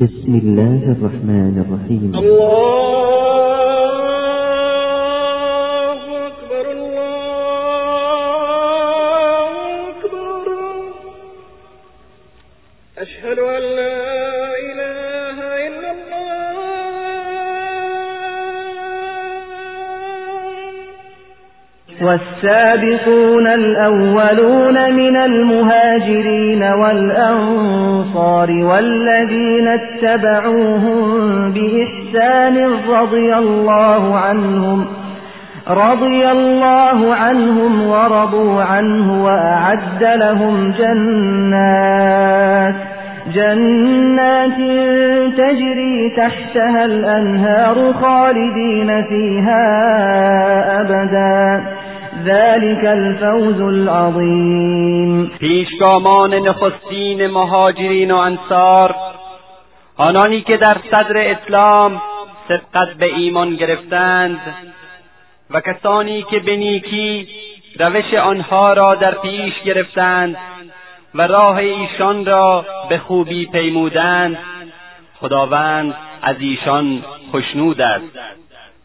بسم الله الرحمن الرحيم. الله والسابقون الأولون من المهاجرين والأنصار والذين اتبعوهم بإحسان رضي الله عنهم رضي الله عنهم ورضوا عنه وأعد لهم جنات جنات تجري تحتها الأنهار خالدين فيها أبدا. ذلك الفوز العظیم پیشگامان نخستین مهاجرین و انصار آنانی که در صدر اسلام سبقت به ایمان گرفتند و کسانی که به نیکی روش آنها را در پیش گرفتند و راه ایشان را به خوبی پیمودند خداوند از ایشان خشنود است.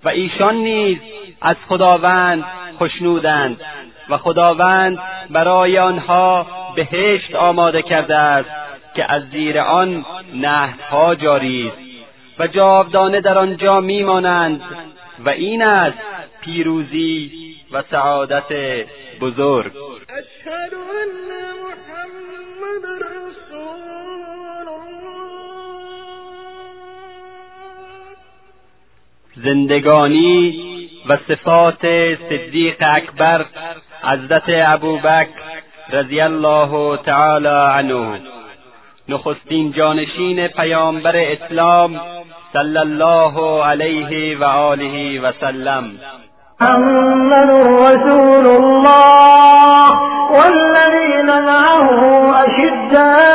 و ایشان نیز از خداوند خشنودند و خداوند برای آنها بهشت آماده کرده است که از زیر آن نهرها جاری است و جاودانه در آنجا میمانند و این است پیروزی و سعادت بزرگ. زندگانی و صفات صدیق اکبر حضرت ابوبکر رضی الله تعالی عنه. نخستین جانشین پیامبر اسلام صلی الله علیه و آله و سلم. محمد رسول الله والذين معه أشداء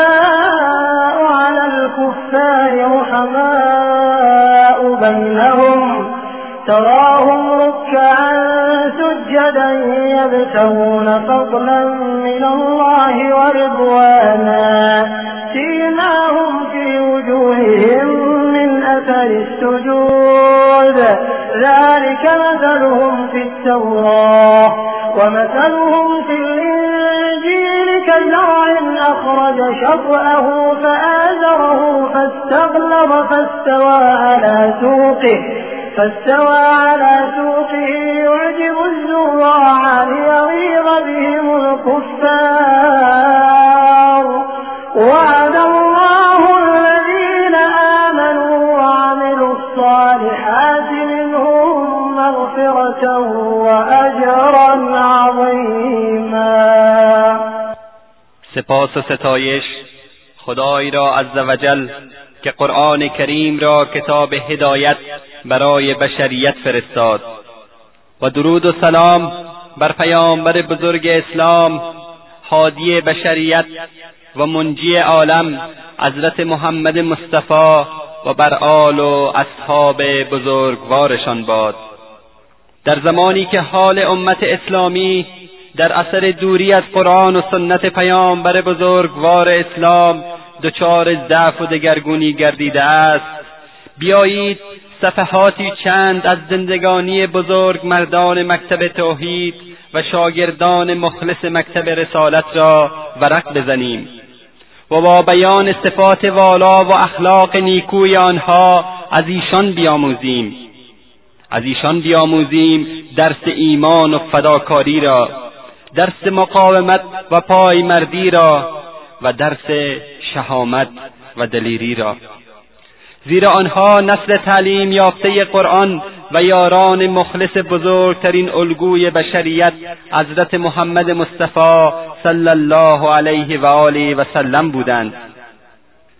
يبتغون فضلا من الله ورضوانا. سيماهم في وجوههم من أثر السجود. ذلك مثلهم في التوراة ومثلهم في الإنجيل كزرع أخرج شطأه فآزره فاستغلظ فاستوى على سوقه. فاستوى على سوقه يعجب الزراع ليغيظ سپاس و ستایش خدای را عز وجل که قرآن کریم را کتاب هدایت برای بشریت فرستاد. و درود و سلام بر پیامبر بزرگ اسلام هادی بشریت و منجی عالم حضرت محمد مصطفی و بر آل و اصحاب بزرگوارشان باد. در زمانی که حال امت اسلامی در اثر دوری از قرآن و سنت پیامبر بزرگوار اسلام دچار ضعف و دگرگونی گردیده است. بیایید صفحاتی چند از زندگانی بزرگ مردان مکتب توحید و شاگردان مخلص مکتب رسالت را ورق بزنیم و با بیان صفات والا و اخلاق نیکوی آنها از ایشان بیاموزیم. از ایشان بیاموزیم درس ایمان و فداکاری را. درس مقاومت و پایمردی را و درس شهامت و دلیری را. زیرا آنها نسل تعلیم یافته قرآن و یاران مخلص بزرگترین الگوی بشریت حضرت محمد مصطفی صلی الله علیه و آله و سلم بودند.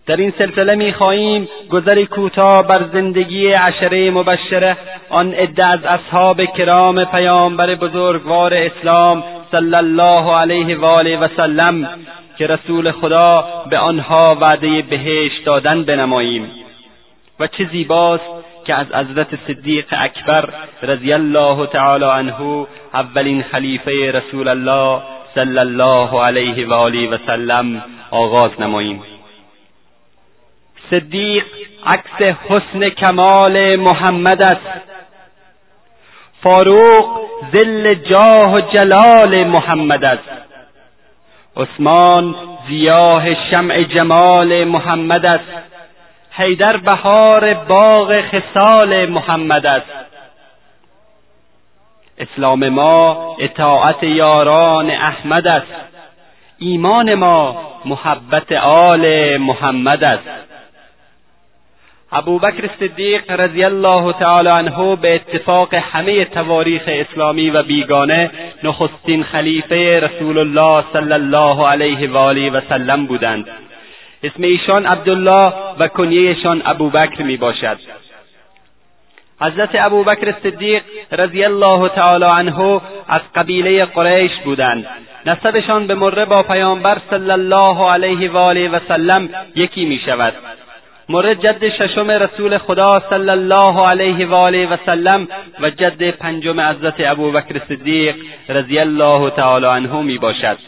در این سلسله می‌خواهیم گذری کوتاه بر زندگی عشره مبشره آن عده از اصحاب کرام پیامبر بزرگوار اسلام صلی الله علیه و آله و سلم که رسول خدا به آنها وعده بهشت دادن بنماییم. و چه زیباست که از حضرت صدیق اکبر رضی الله تعالی عنه اولین خلیفه رسول الله صلی الله علیه و آله و سلم آغاز نماییم. صدیق عکس حسن کمال محمد است. فاروق ذل جاه و جلال محمد است. عثمان زیاه شمع جمال محمد است. حیدر بهار باغ خصال محمد است. اسلام ما اطاعت یاران احمد است. ایمان ما محبت آل محمد است. ابوبکر صدیق رضی الله تعالی عنه به اتفاق همه تواریخ اسلامی و بیگانه نخستین خلیفه رسول الله صلی الله علیه و آله و سلم بودند. اسم ایشان عبدالله و کنیهشان ابوبکر می باشد. حضرت ابوبکر صدیق رضی الله تعالی عنه از قبیله قریش بودند. نسبشان به مره با پیامبر صلی الله علیه و آله و سلم یکی می شود. مره جد ششم رسول خدا صلی الله علیه و آله و سلم و جد پنجم حضرت ابوبکر صدیق رضی الله تعالی عنه می باشد.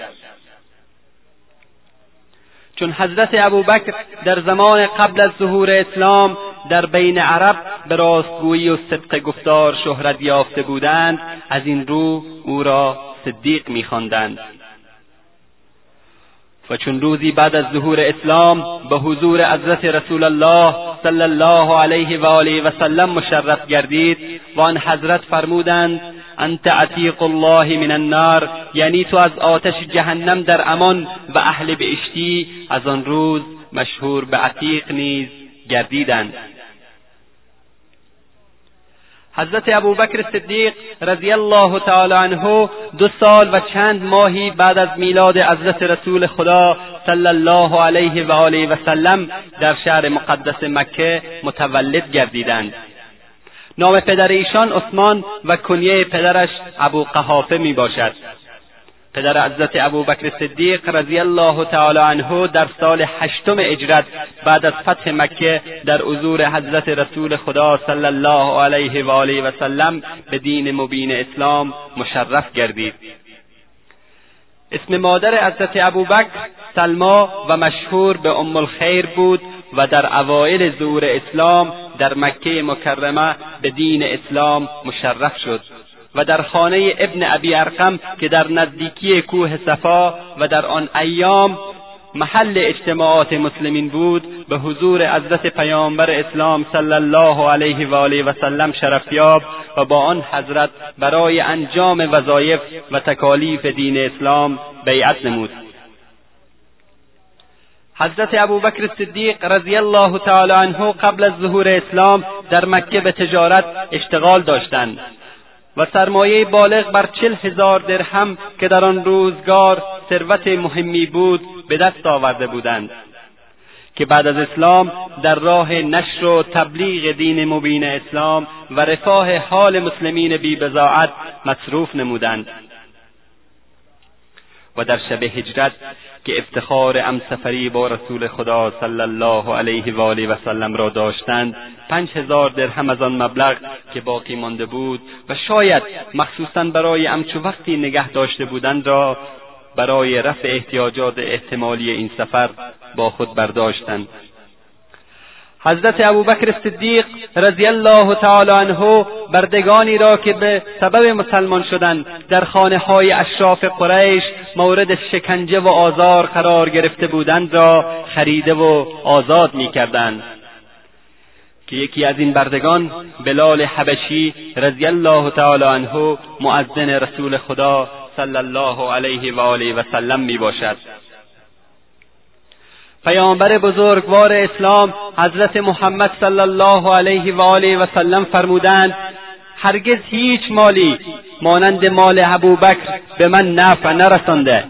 چون حضرت ابوبکر در زمان قبل از ظهور اسلام در بین عرب به راستگویی و صدق گفتار شهرت یافته بودند از این رو او را صدیق میخواندند. و چون روزی بعد از ظهور اسلام به حضور حضرت رسول الله صلی الله علیه و آله و سلم مشرف گردید و آن حضرت فرمودند انت عتیق الله من النار یعنی تو از آتش جهنم در امان و اهل بهشتی از آن روز مشهور به عتیق نیز گردیدند. حضرت ابوبکر صدیق رضی الله تعالی عنه دو سال و چند ماهی بعد از میلاد حضرت رسول خدا صلی الله علیه و آله و سلم در شهر مقدس مکه متولد گردیدند. نام پدر ایشان عثمان و کنیه پدرش ابو قحافه می باشد پدر حضرت ابوبکر صدیق رضی الله تعالی عنه در سال هشتم اجرت بعد از فتح مکه در حضور حضرت رسول خدا صلی الله علیه و آله و سلم به دین مبین اسلام مشرف گردید. اسم مادر حضرت ابوبکر سلما و مشهور به ام الخیر بود و در اوایل ظهور اسلام در مکه مکرمه به دین اسلام مشرف شد. و در خانه ابن ابی ارقم که در نزدیکی کوه صفا و در آن ایام محل اجتماعات مسلمین بود به حضور حضرت پیامبر اسلام صلی الله علیه و آله و سلم شرفیاب و با آن حضرت برای انجام وظایف و تکالیف دین اسلام بیعت نمود. حضرت ابوبکر صدیق رضی الله تعالی عنه قبل از ظهور اسلام در مکه به تجارت اشتغال داشتند. و سرمایه بالغ بر چل هزار درهم که در آن روزگار ثروت مهمی بود به دست آورده بودند که بعد از اسلام در راه نشر و تبلیغ دین مبین اسلام و رفاه حال مسلمین بی بزاعت مصروف نمودند. و در شب هجرت که افتخار امسفری با رسول خدا صلی الله علیه و آله و سلم را داشتند پنج هزار درهم از آن مبلغ که باقی مانده بود و شاید مخصوصا برای امچو وقتی نگه داشته بودند را برای رفع احتیاجات احتمالی این سفر با خود برداشتند. حضرت ابوبکر صدیق رضی الله تعالی عنه بردگانی را که به سبب مسلمان شدن در خانه های اشراف قریش مورد شکنجه و آزار قرار گرفته بودند را خریده و آزاد می‌کردند. که یکی از این بردگان بلال حبشی رضی الله تعالی عنه معزن رسول خدا صلی الله علیه و آله و سلم می باشد پیامبر بزرگوار اسلام حضرت محمد صلی الله علیه و آله و سلم فرمودند هرگز هیچ مالی مانند مال ابوبکر به من نفع نرسانده.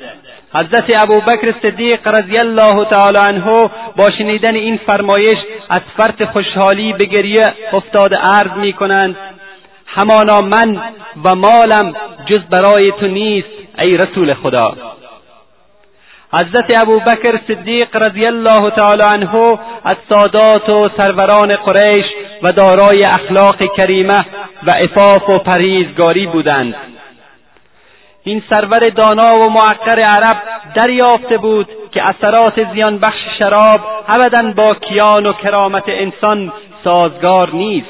حضرت ابوبکر صدیق رضی الله تعالی عنه با شنیدن این فرمایش از فرط خوشحالی به گریه افتاده عرض می کنند همانا من و مالم جز برای تو نیست ای رسول خدا. حضرت ابوبکر صدیق رضی الله تعالی عنه از سادات و سروران قریش و دارای اخلاق کریمه و عفاف و پرهیزگاری بودند. این سرور دانا و معقر عرب دریافته بود که اثرات زیان بخش شراب ابدا با کیان و کرامت انسان سازگار نیست.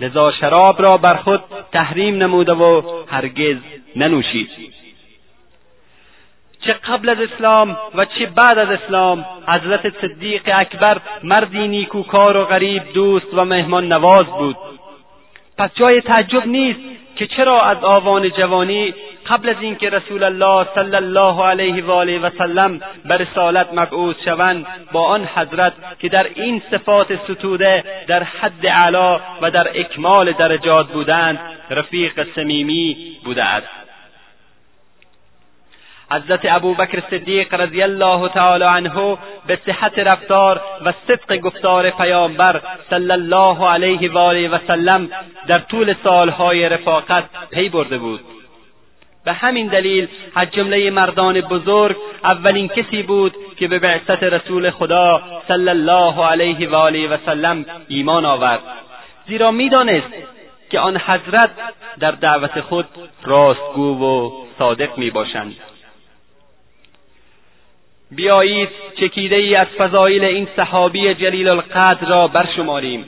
لذا شراب را بر خود تحریم نموده و هرگز ننوشید. چه قبل از اسلام و چه بعد از اسلام حضرت صدیق اکبر مردی نیکوکار و غریب دوست و مهمان نواز بود. پس جای تعجب نیست که چرا از آوان جوانی قبل از اینکه رسول الله صلی الله علیه و آله و سلم به رسالت مبعوث شوند با آن حضرت که در این صفات ستوده در حد علا و در اکمال درجات بودند رفیق صمیمی بوده است. حضرت ابوبکر صدیق رضی الله تعالی عنه به صحت رفتار و صدق گفتار پیامبر صلی الله علیه و آله و سلم در طول سالهای رفاقت پی برده بود. به همین دلیل از جمله مردان بزرگ اولین کسی بود که به بعثت رسول خدا صلی الله علیه و آله و سلم ایمان آورد. زیرا می‌دانست که آن حضرت در دعوت خود راستگو و صادق می‌باشند. بیایید چکیده ای از فضایل این صحابی جلیل القدر را برشماریم.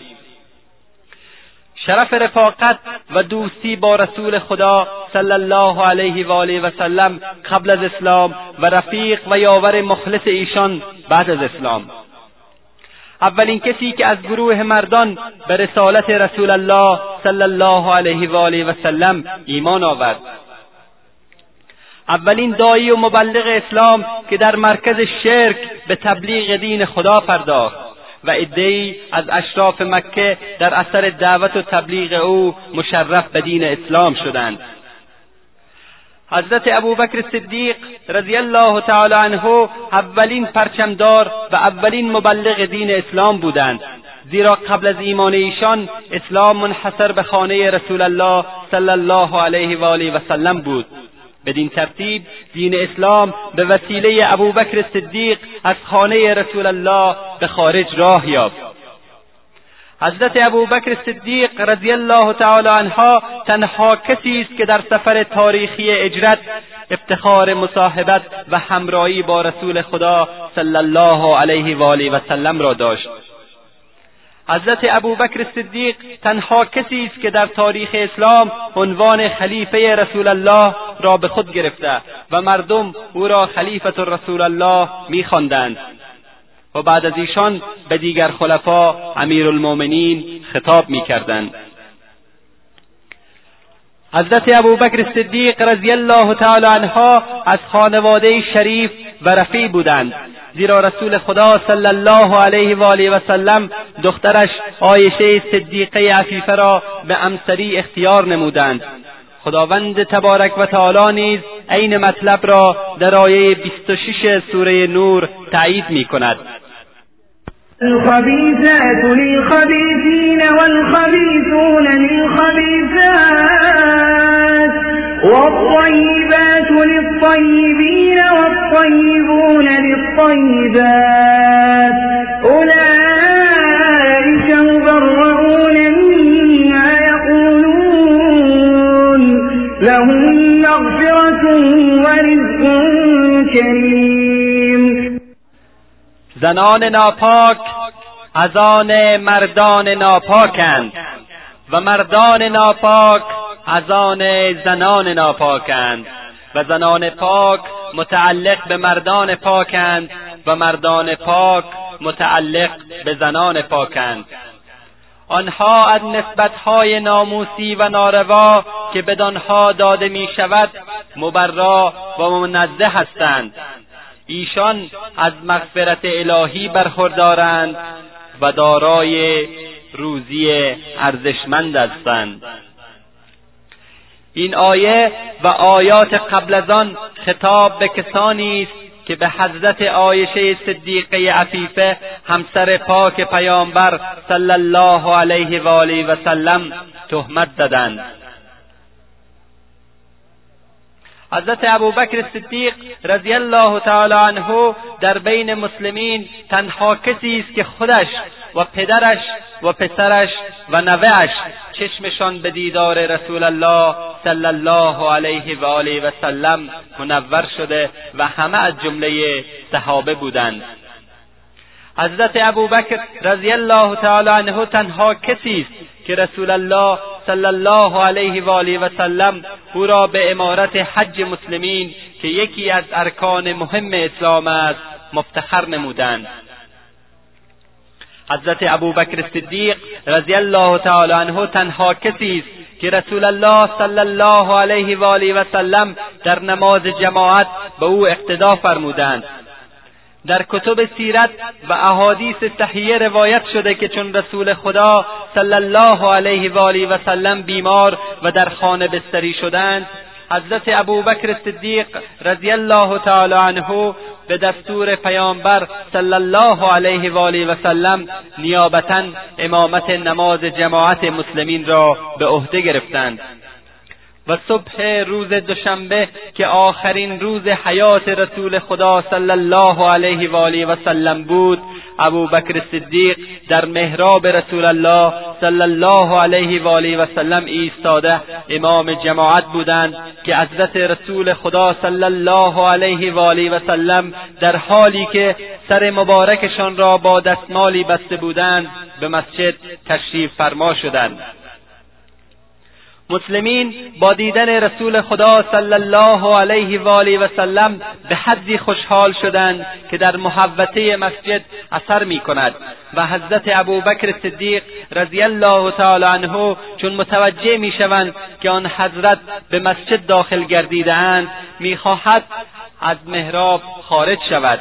شرف رفاقت و دوستی با رسول خدا صلی الله علیه و آله و سلم قبل از اسلام و رفیق و یاور مخلص ایشان بعد از اسلام. اولین کسی که از گروه مردان به رسالت رسول الله صلی الله علیه و آله و سلم ایمان آورد. اولین دایی و مبلغ اسلام که در مرکز شرک به تبلیغ دین خدا پرداخت و عدهای از اشراف مکه در اثر دعوت و تبلیغ او مشرف به دین اسلام شدند. حضرت ابوبکر صدیق رضی الله تعالی عنه اولین پرچمدار و اولین مبلغ دین اسلام بودند. زیرا قبل از ایمان ایشان اسلام منحصر به خانه رسول الله صلی الله علیه و آله و سلم بود. بدین ترتیب دین اسلام به وسیله ابوبکر صدیق از خانه رسول الله به خارج راه یافت. حضرت ابوبکر صدیق رضی الله تعالی عنها تنها کسی است که در سفر تاریخی اجرت افتخار مصاحبت و همراهی با رسول خدا صلی الله علیه و آله و سلم را داشت. حضرت ابوبکر صدیق تنها کسی است که در تاریخ اسلام عنوان خلیفه رسول الله را به خود گرفته و مردم او را خلیفت رسول الله میخواندند. و بعد از ایشان به دیگر خلفا امیرالمؤمنین خطاب می‌کردند. حضرت ابوبکر صدیق رضی الله تعالی عنها از خانواده شریف و رفی بودند. زیرا رسول خدا صلی الله علیه و آله و سلم دخترش عایشه صدیقه عفیفه را به امسری اختیار نمودند. خداوند تبارک و تعالی نیز عین مطلب را در آیه 26 سوره نور تایید می کند الخبيثات للخبيثين والخبيثون للخبيثات والطيبات للطيبين والطيبون للطيبات أولئك زنان ناپاک از آن مردان ناپاکند و مردان ناپاک از آن زنان ناپاکند و زنان پاک متعلق به مردان پاکند و مردان پاک متعلق به زنان پاکند. آنها از نسبتهای ناموسی و ناروا که بدانها داده می شود مبرا و منزه هستند. ایشان از مغفرت الهی برخوردارند و دارای روزی ارزشمند هستند. این آیه و آیات قبل از آن خطاب به کسانی است که به حضرت عایشه صدیقه عفیفه همسر پاک پیامبر صلی الله علیه و آله و سلم تهمت زدند. حضرت ابوبکر صدیق رضی الله تعالی عنه در بین مسلمین تنها کسی است که خودش و پدرش و پسرش و نوهاش چشمشان به دیدار رسول الله صلی الله علیه و آله و سلم منور شده و همه از جمله صحابه بودند. حضرت ابوبکر رضی الله تعالی عنه تنها کسی است که رسول الله صلی الله علیه و آله و سلم او را به امارت حج مسلمین که یکی از ارکان مهم اسلام است مفتخر نمودند. حضرت ابوبکر صدیق رضی الله تعالی عنه تنها کسی است که رسول الله صلی الله علیه و آله و سلم در نماز جماعت به او اقتدا فرمودند. در کتب سیرت و احادیث صحیحه روایت شده که چون رسول خدا صلی الله علیه و آله و سلم بیمار و در خانه بستری شدند حضرت ابوبکر صدیق رضی الله تعالی عنه به دستور پیامبر صلی الله علیه و آله و سلم نیابتا امامت نماز جماعت مسلمین را به عهده گرفتند. و صبح روز دوشنبه که آخرین روز حیات رسول خدا صلی الله علیه و آله و سلم بود ابوبکر صدیق در محراب رسول الله صلی الله علیه و آله و سلم ایستاده امام جماعت بودند که حضرت رسول خدا صلی الله علیه و آله و سلم در حالی که سر مبارکشان را با دستمالی بسته بودند به مسجد تشریف فرما شدند. مسلمین با دیدن رسول خدا صلی الله علیه و آله و سلم به حدی خوشحال شدند که در محوطه مسجد اثر می کند و حضرت ابوبکر صدیق رضی الله تعالی عنه چون متوجه می شوند که آن حضرت به مسجد داخل گردیده اند می‌خواهد از محراب خارج شود.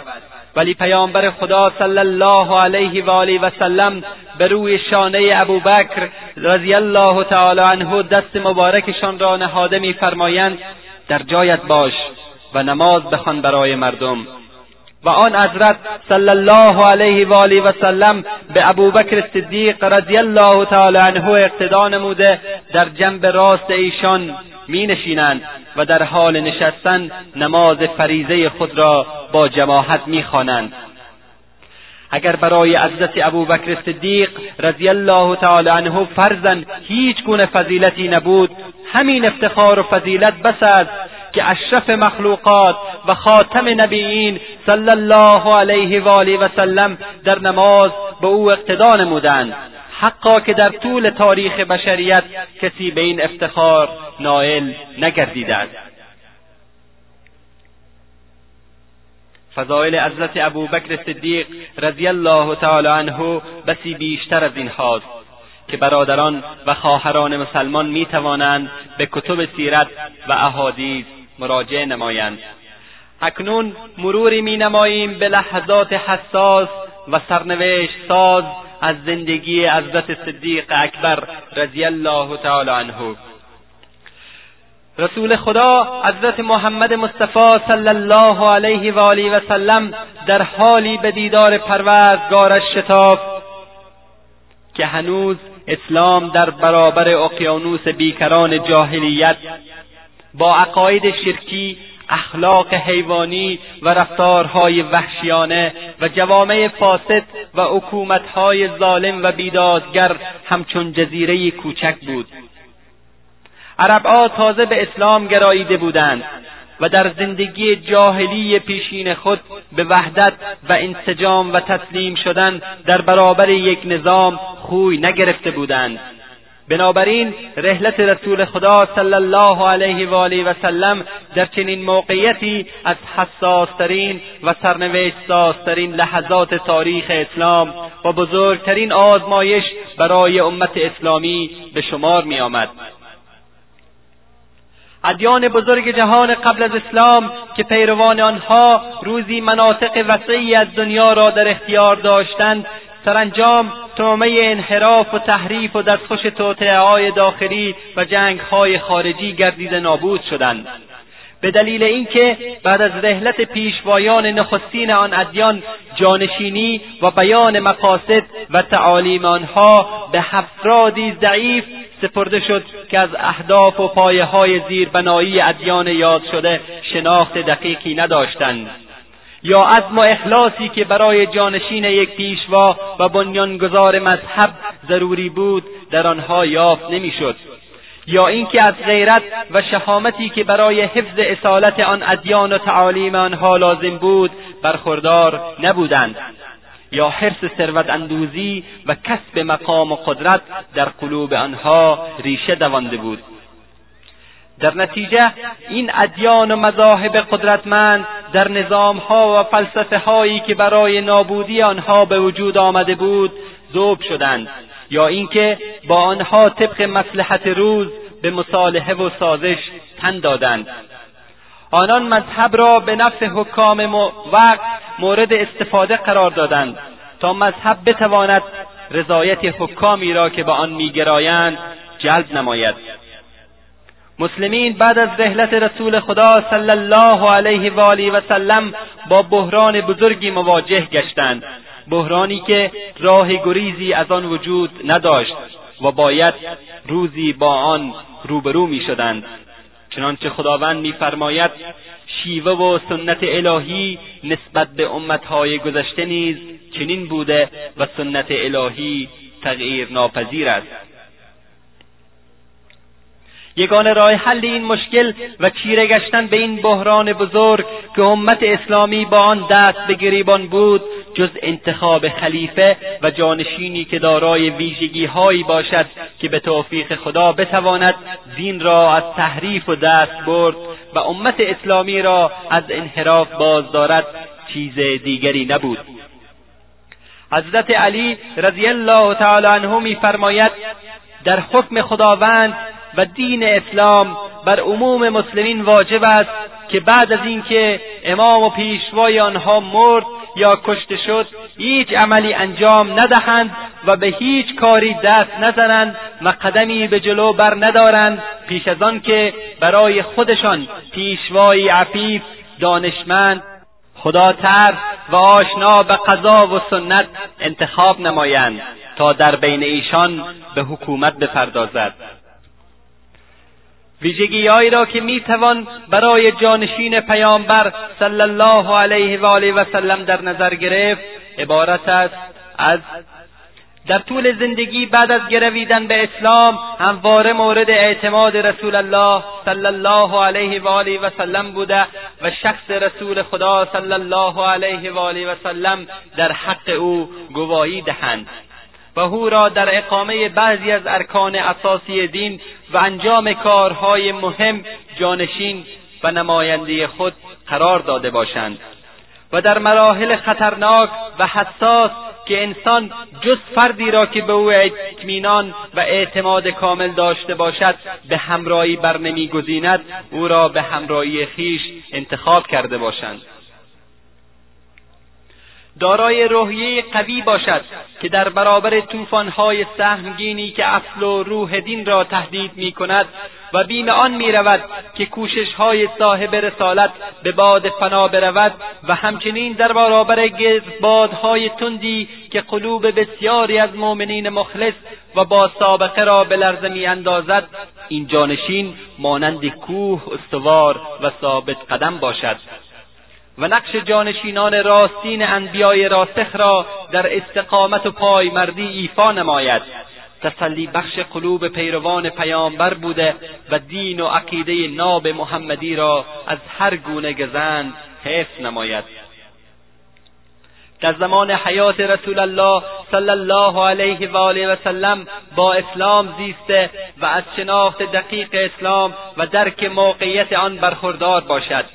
ولی پیامبر خدا صلی الله علیه و آله و سلم به روی شانه ابوبکر رضی الله تعالی عنه دست مبارکشان را نهاده میفرمایند در جایت باش و نماز بخوان برای مردم. و آن حضرت صلی الله علیه و آله و سلم به ابوبکر صدیق رضی الله تعالی عنه اقتدا نموده در جنب راست ایشان می نشینند و در حال نشستن نماز فریزه خود را با جماعت می خوانند اگر برای حضرت ابوبکر صدیق رضی الله تعالی عنه فرزن هیچ گونه فضیلتی نبود همین افتخار و فضیلت بس است که اشرف مخلوقات و خاتم نبیین صلی الله علیه و آله و سلم در نماز به او اقتدا نمودند. حقا که در طول تاریخ بشریت کسی به این افتخار نائل نگردیده است فضایل حضرت ابوبکر صدیق رضی الله تعالی عنه بسی بیشتر از این هاست که برادران و خواهران مسلمان می توانند به کتب سیرت و احادیث مراجعه نمایند. اکنون مروری می نماییم به لحظات حساس و سرنوشت ساز از زندگی حضرت صدیق اکبر رضی الله تعالی عنه. رسول خدا حضرت محمد مصطفی صلی الله علیه و آله و سلم در حالی به دیدار پروردگارش شتاب که هنوز اسلام در برابر اقیانوس بیکران جاهلیت با عقاید شرکی اخلاق حیوانی و رفتارهای وحشیانه و جوامع فاسد و حکومتهای ظالم و بیدادگر همچون جزیره کوچک بود. عربها تازه به اسلام گراییده بودند و در زندگی جاهلی پیشین خود به وحدت و انسجام و تسلیم شدن در برابر یک نظام خوی نگرفته بودند. بنابراین رحلت رسول خدا صلی الله علیه و آله و سلم در چنین موقعیتی از حساسترین و سرنوشتسازترین لحظات تاریخ اسلام و بزرگترین آزمایش برای امت اسلامی به شمار می آمد. ادیان بزرگ جهان قبل از اسلام که پیروان آنها روزی مناطق وسیعی از دنیا را در اختیار داشتند سرانجام تومه انحراف و تحریف و دستخوش توطعه های داخلی و جنگ های خارجی گردیده نابود شدند. به دلیل اینکه بعد از رحلت پیشوایان نخستین آن ادیان جانشینی و بیان مقاصد و تعالیم آنها به افرادی ضعیف سپرده شد که از اهداف و پایه های زیربنایی ادیان یاد شده شناخت دقیقی نداشتند. یا عزم و اخلاصی که برای جانشین یک پیشوا و بنیانگذار مذهب ضروری بود در آنها یافت نمی‌شد. یا اینکه از غیرت و شهامتی که برای حفظ اصالت آن ادیان و تعالیم آنها لازم بود برخوردار نبودند. یا حرس ثروت اندوزی و کسب مقام و قدرت در قلوب آنها ریشه دوانده بود. در نتیجه این ادیان و مذاهب قدرتمند در نظامها و فلسفه هایی که برای نابودی آنها به وجود آمده بود ذوب شدند یا اینکه با آنها طبق مسلحت روز به مصالحه و سازش تن دادند. آنان مذهب را به نفع حکام وقت مورد استفاده قرار دادند تا مذهب بتواند رضایت حکامی را که به آن میگرایند جلب نماید. مسلمین بعد از رحلت رسول خدا صلی الله علیه و آله و سلم با بحران بزرگی مواجه گشتند. بحرانی که راه گریزی از آن وجود نداشت و باید روزی با آن روبرو می‌شدند چنانچه خداوند میفرماید شیوه و سنت الهی نسبت به امتهای گذشته نیز چنین بوده و سنت الهی تغییر ناپذیر است. یگانه راه حل این مشکل و چیره گشتن به این بحران بزرگ که امت اسلامی با آن دست به گریبان بود جز انتخاب خلیفه و جانشینی که دارای ویژگی هایی باشد که به توفیق خدا بتواند دین را از تحریف و دست برد و امت اسلامی را از انحراف باز دارد چیز دیگری نبود. حضرت علی رضی الله تعالی عنه میفرماید در حکم خداوند و دین اسلام بر عموم مسلمین واجب است که بعد از اینکه امام و پیشوای آنها مرد یا کشته شد هیچ عملی انجام ندهند و به هیچ کاری دست نزنند و قدمی به جلو بر ندارند پیش از آن که برای خودشان پیشوایی عفیف دانشمند خداتر و آشنا به قضا و سنت انتخاب نمایند تا در بین ایشان به حکومت بپردازد. ویژگیهایی را که می‌توان برای جانشین پیامبر صلی الله علیه و آله و سلم در نظر گرفت عبارت است از در طول زندگی بعد از گرویدن به اسلام همواره مورد اعتماد رسول الله صلی الله علیه و آله و سلم بوده و شخص رسول خدا صلی الله علیه و آله و سلم در حق او گواهی دهند. و او را در اقامه بعضی از ارکان اساسی دین و انجام کارهای مهم جانشین و نماینده خود قرار داده باشند و در مراحل خطرناک و حساس که انسان جز فردی را که به او اطمینان و اعتماد کامل داشته باشد به همراهی بر نمیگزیند او را به همراهی خیش انتخاب کرده باشند. دارای روحیه قوی باشد که در برابر طوفانهای سهمگینی که اصل و روح دین را تهدید می کند و بین آن می رود که کوششهای صاحب رسالت به باد فنا برود و همچنین در برابر گردبادهای تندی که قلوب بسیاری از مؤمنین مخلص و با سابقه را به لرزه می اندازد این جانشین مانند کوه استوار و ثابت قدم باشد. و نقش جانشینان راستین انبیای راسخ را در استقامت و پایمردی ایفا نماید. تسلی بخش قلوب پیروان پیامبر بوده و دین و عقیده ناب محمدی را از هر گونه گزند حفظ نماید. در زمان حیات رسول الله صلی الله علیه و آله و سلم با اسلام زیسته و از شناخت دقیق اسلام و درک موقعیت آن برخوردار باشد.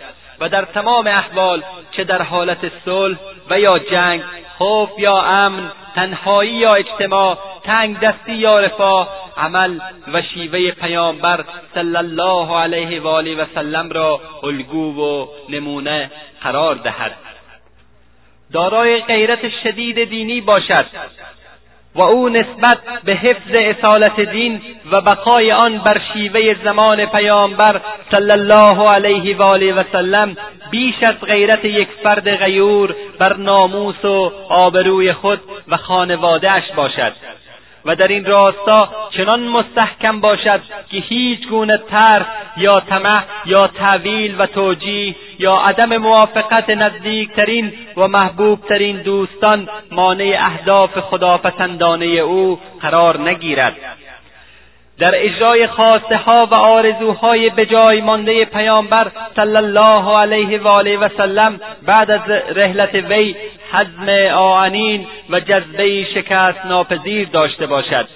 و در تمام احوال چه در حالت صلح و یا جنگ خوف یا امن تنهایی یا اجتماع تنگ دستی یا رفاه عمل و شیوه پیامبر صلی الله علیه و آله و سلم را الگو و نمونه قرار دهد. دارای غیرت شدید دینی باشد. و او نسبت به حفظ اصالت دین و بقای آن بر شیوه زمان پیامبر صلی الله علیه و آله و سلم بیش از غیرت یک فرد غیور بر ناموس و آبروی خود و خانوادهاش باشد. و در این راستا چنان مستحکم باشد که هیچ گونه ترس یا طمع یا تعویل و توجیه یا عدم موافقت نزدیکترین و محبوبترین دوستان مانع اهداف خداپسندانه او قرار نگیرد. در اجرای خواسته ها و آرزوهای به جای مانده پیامبر صلی الله علیه و آله و سلم بعد از رحلت وی حزم آنین و جذبه شکست ناپذیر داشته باشد.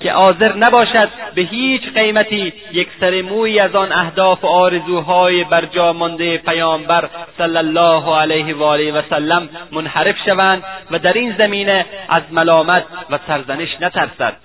که حاضر نباشد به هیچ قیمتی یک سر موی از آن اهداف و آرزوهای بر جا مانده پیامبر صلی الله علیه و آله و سلم منحرف شوند و در این زمینه از ملامت و سرزنش نترسد.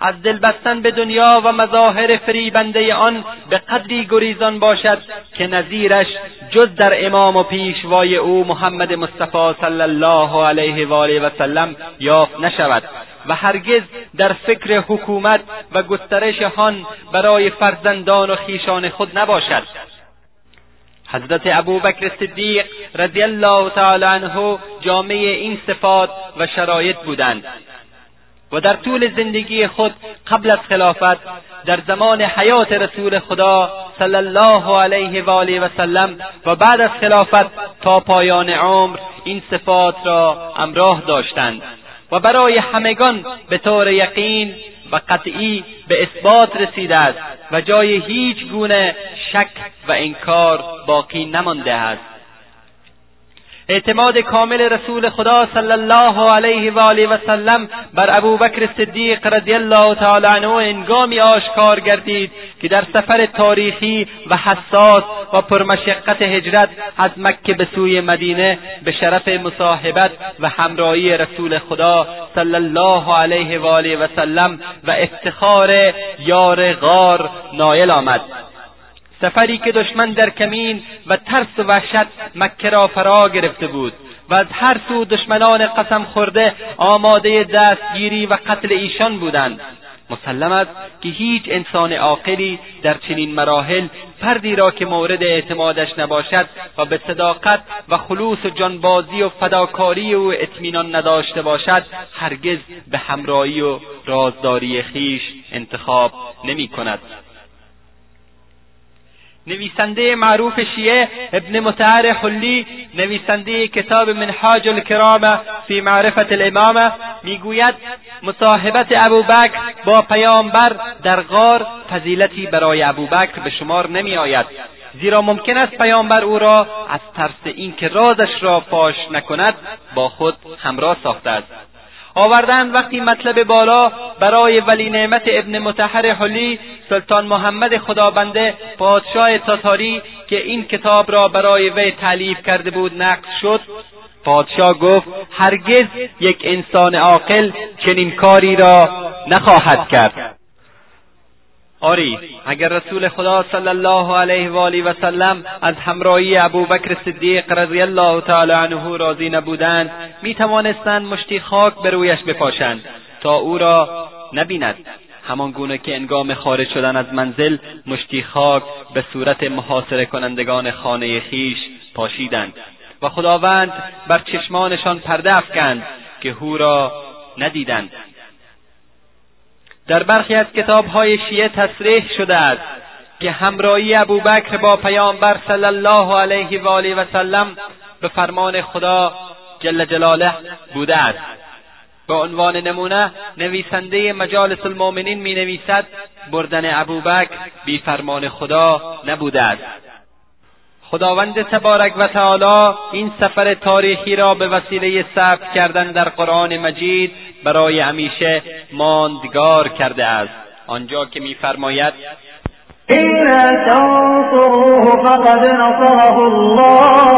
از دل بستن به دنیا و مظاهر فریبنده آن به قدری گریزان باشد که نظیرش جز در امام و پیشوای او محمد مصطفی صلی الله علیه و آله و سلم یافت نشود و هرگز در فکر حکومت و گسترش هان برای فرزندان و خیشان خود نباشد. حضرت ابوبکر صدیق رضی الله تعالی عنه جامعه این صفات و شرایط بودند. و در طول زندگی خود قبل از خلافت در زمان حیات رسول خدا صلی الله علیه و آله و سلم و بعد از خلافت تا پایان عمر این صفات را امراه داشتند و برای همگان به طور یقین و قطعی به اثبات رسیده است و جای هیچ گونه شک و انکار باقی نمانده است. اعتماد کامل رسول خدا صلی الله علیه و آله و سلم بر ابوبکر صدیق رضی الله تعالی عنه انگامی آشکار گردید که در سفر تاریخی و حساس و پرمشقت هجرت از مکه به سوی مدینه به شرف مصاحبت و همراهی رسول خدا صلی الله علیه و آله و سلم و افتخار یار غار نایل آمد. سفری که دشمن در کمین و ترس و وحشت مکه را فرا گرفته بود و از هر سو دشمنان قسم خورده آماده دستگیری و قتل ایشان بودند. مسلم است که هیچ انسان عاقلی در چنین مراحل فردی را که مورد اعتمادش نباشد و به صداقت و خلوص و جانبازی و فداکاری او اطمینان نداشته باشد هرگز به همراهی و رازداری خیش انتخاب نمی کند نویسنده معروف شیعه ابن متعر حلی نویسنده کتاب منحاج الکرامه فی معرفت الامامه می‌گوید مصاحبت ابوبکر با پیامبر در غار فضیلتی برای ابوبکر به شمار نمیآید. زیرا ممکن است پیامبر او را از ترس اینکه رازش را فاش نکند با خود همراه ساخته است آوردند وقتی مطلب بالا برای ولی نعمت ابن متحر حلی سلطان محمد خدابنده پادشاه تاتاری که این کتاب را برای وی تعلیف کرده بود نقل شد پادشاه گفت هرگز یک انسان عاقل چنین کاری را نخواهد کرد. آری اگر رسول خدا صلی الله علیه و آله و سلم از همراهی ابوبکر صدیق رضی الله تعالی عنه راضی نبودند می توانستند مشتی خاک به رویش بپاشند تا او را نبیند. همان گونه که انگام خارج شدن از منزل مشتی خاک به صورت محاصره کنندگان خانه خیش پاشیدند و خداوند بر چشمانشان پرده افکند که هو را ندیدند. در برخی از کتابهای شیعه تصریح شده است که همراهی ابوبکر با پیامبر صلی الله علیه و آله و سلم به فرمان خدا جل جلاله بوده است. به عنوان نمونه نویسنده مجالس المؤمنین می نویسد بردن ابوبکر بی فرمان خدا نبوده است. خداوند تبارک و تعالی این سفر تاریخی را به وسیله ثبت کردن در قرآن مجید برای همیشه ماندگار کرده است. آنجا که میفرماید إلا تنصروه فقد نصره الله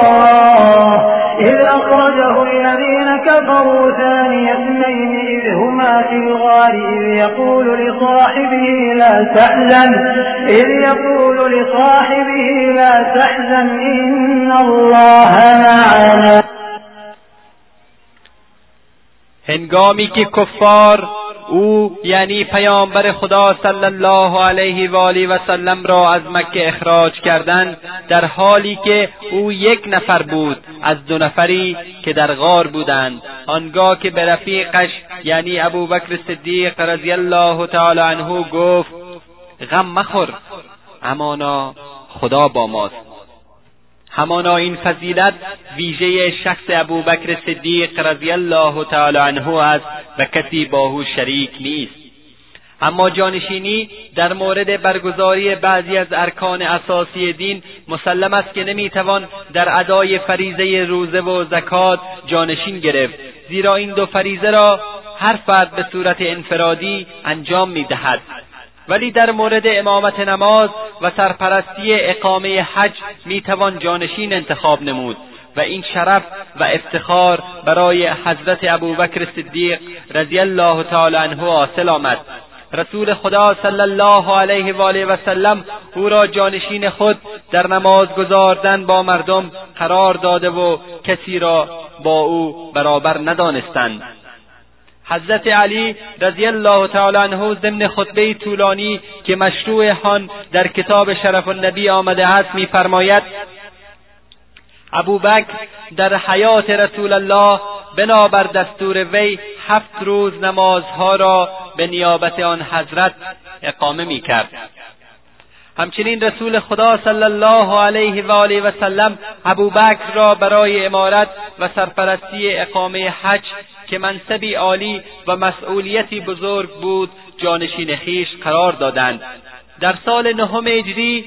إذ أخرجه الذين كفروا ثاني اثنين إذ هما في الغار إذ يقول لصاحبه لا تحزن إذ يقول لصاحبه لا تحزن إن الله معنا. هنگامی که کفار او یعنی پیامبر خدا صلی الله علیه و آله و سلم را از مکه اخراج کردند در حالی که او یک نفر بود از دو نفری که در غار بودند. آنگاه که به رفیقش یعنی ابوبکر صدیق رضی الله تعالی عنه گفت غم مخور امانا خدا با ماست. همانا این فضیلت ویژه شخص ابوبکر صدیق رضی الله تعالی عنه است و کسی با او شریک نیست. اما جانشینی در مورد برگزاری بعضی از ارکان اساسی دین مسلم است که نمی‌توان در ادای فریزه روزه و زکات جانشین گرفت زیرا این دو فریزه را هر فرد به صورت انفرادی انجام می‌دهد. ولی در مورد امامت نماز و سرپرستی اقامه حج می‌توان جانشین انتخاب نمود و این شرف و افتخار برای حضرت ابوبکر صدیق رضی الله تعالی عنه حاصل آمد. رسول خدا صلی الله علیه و آله و سلم او را جانشین خود در نماز گذاردن با مردم قرار داده و کسی را با او برابر ندانستند. حضرت علی رضی الله تعالی عنه ضمن خطبه طولانی که مشروع آن در کتاب شرف النبی آمده است میفرماید ابوبکر در حیات رسول الله بنابر دستور وی هفت روز نمازها را به نیابت آن حضرت اقامه می‌کرد. همچنین رسول خدا صلی الله علیه و آله و سلم ابوبکر را برای امارت و سرپرستی اقامه حج که منصبی عالی و مسئولیتی بزرگ بود جانشین خیش قرار دادند. در سال نهم هجری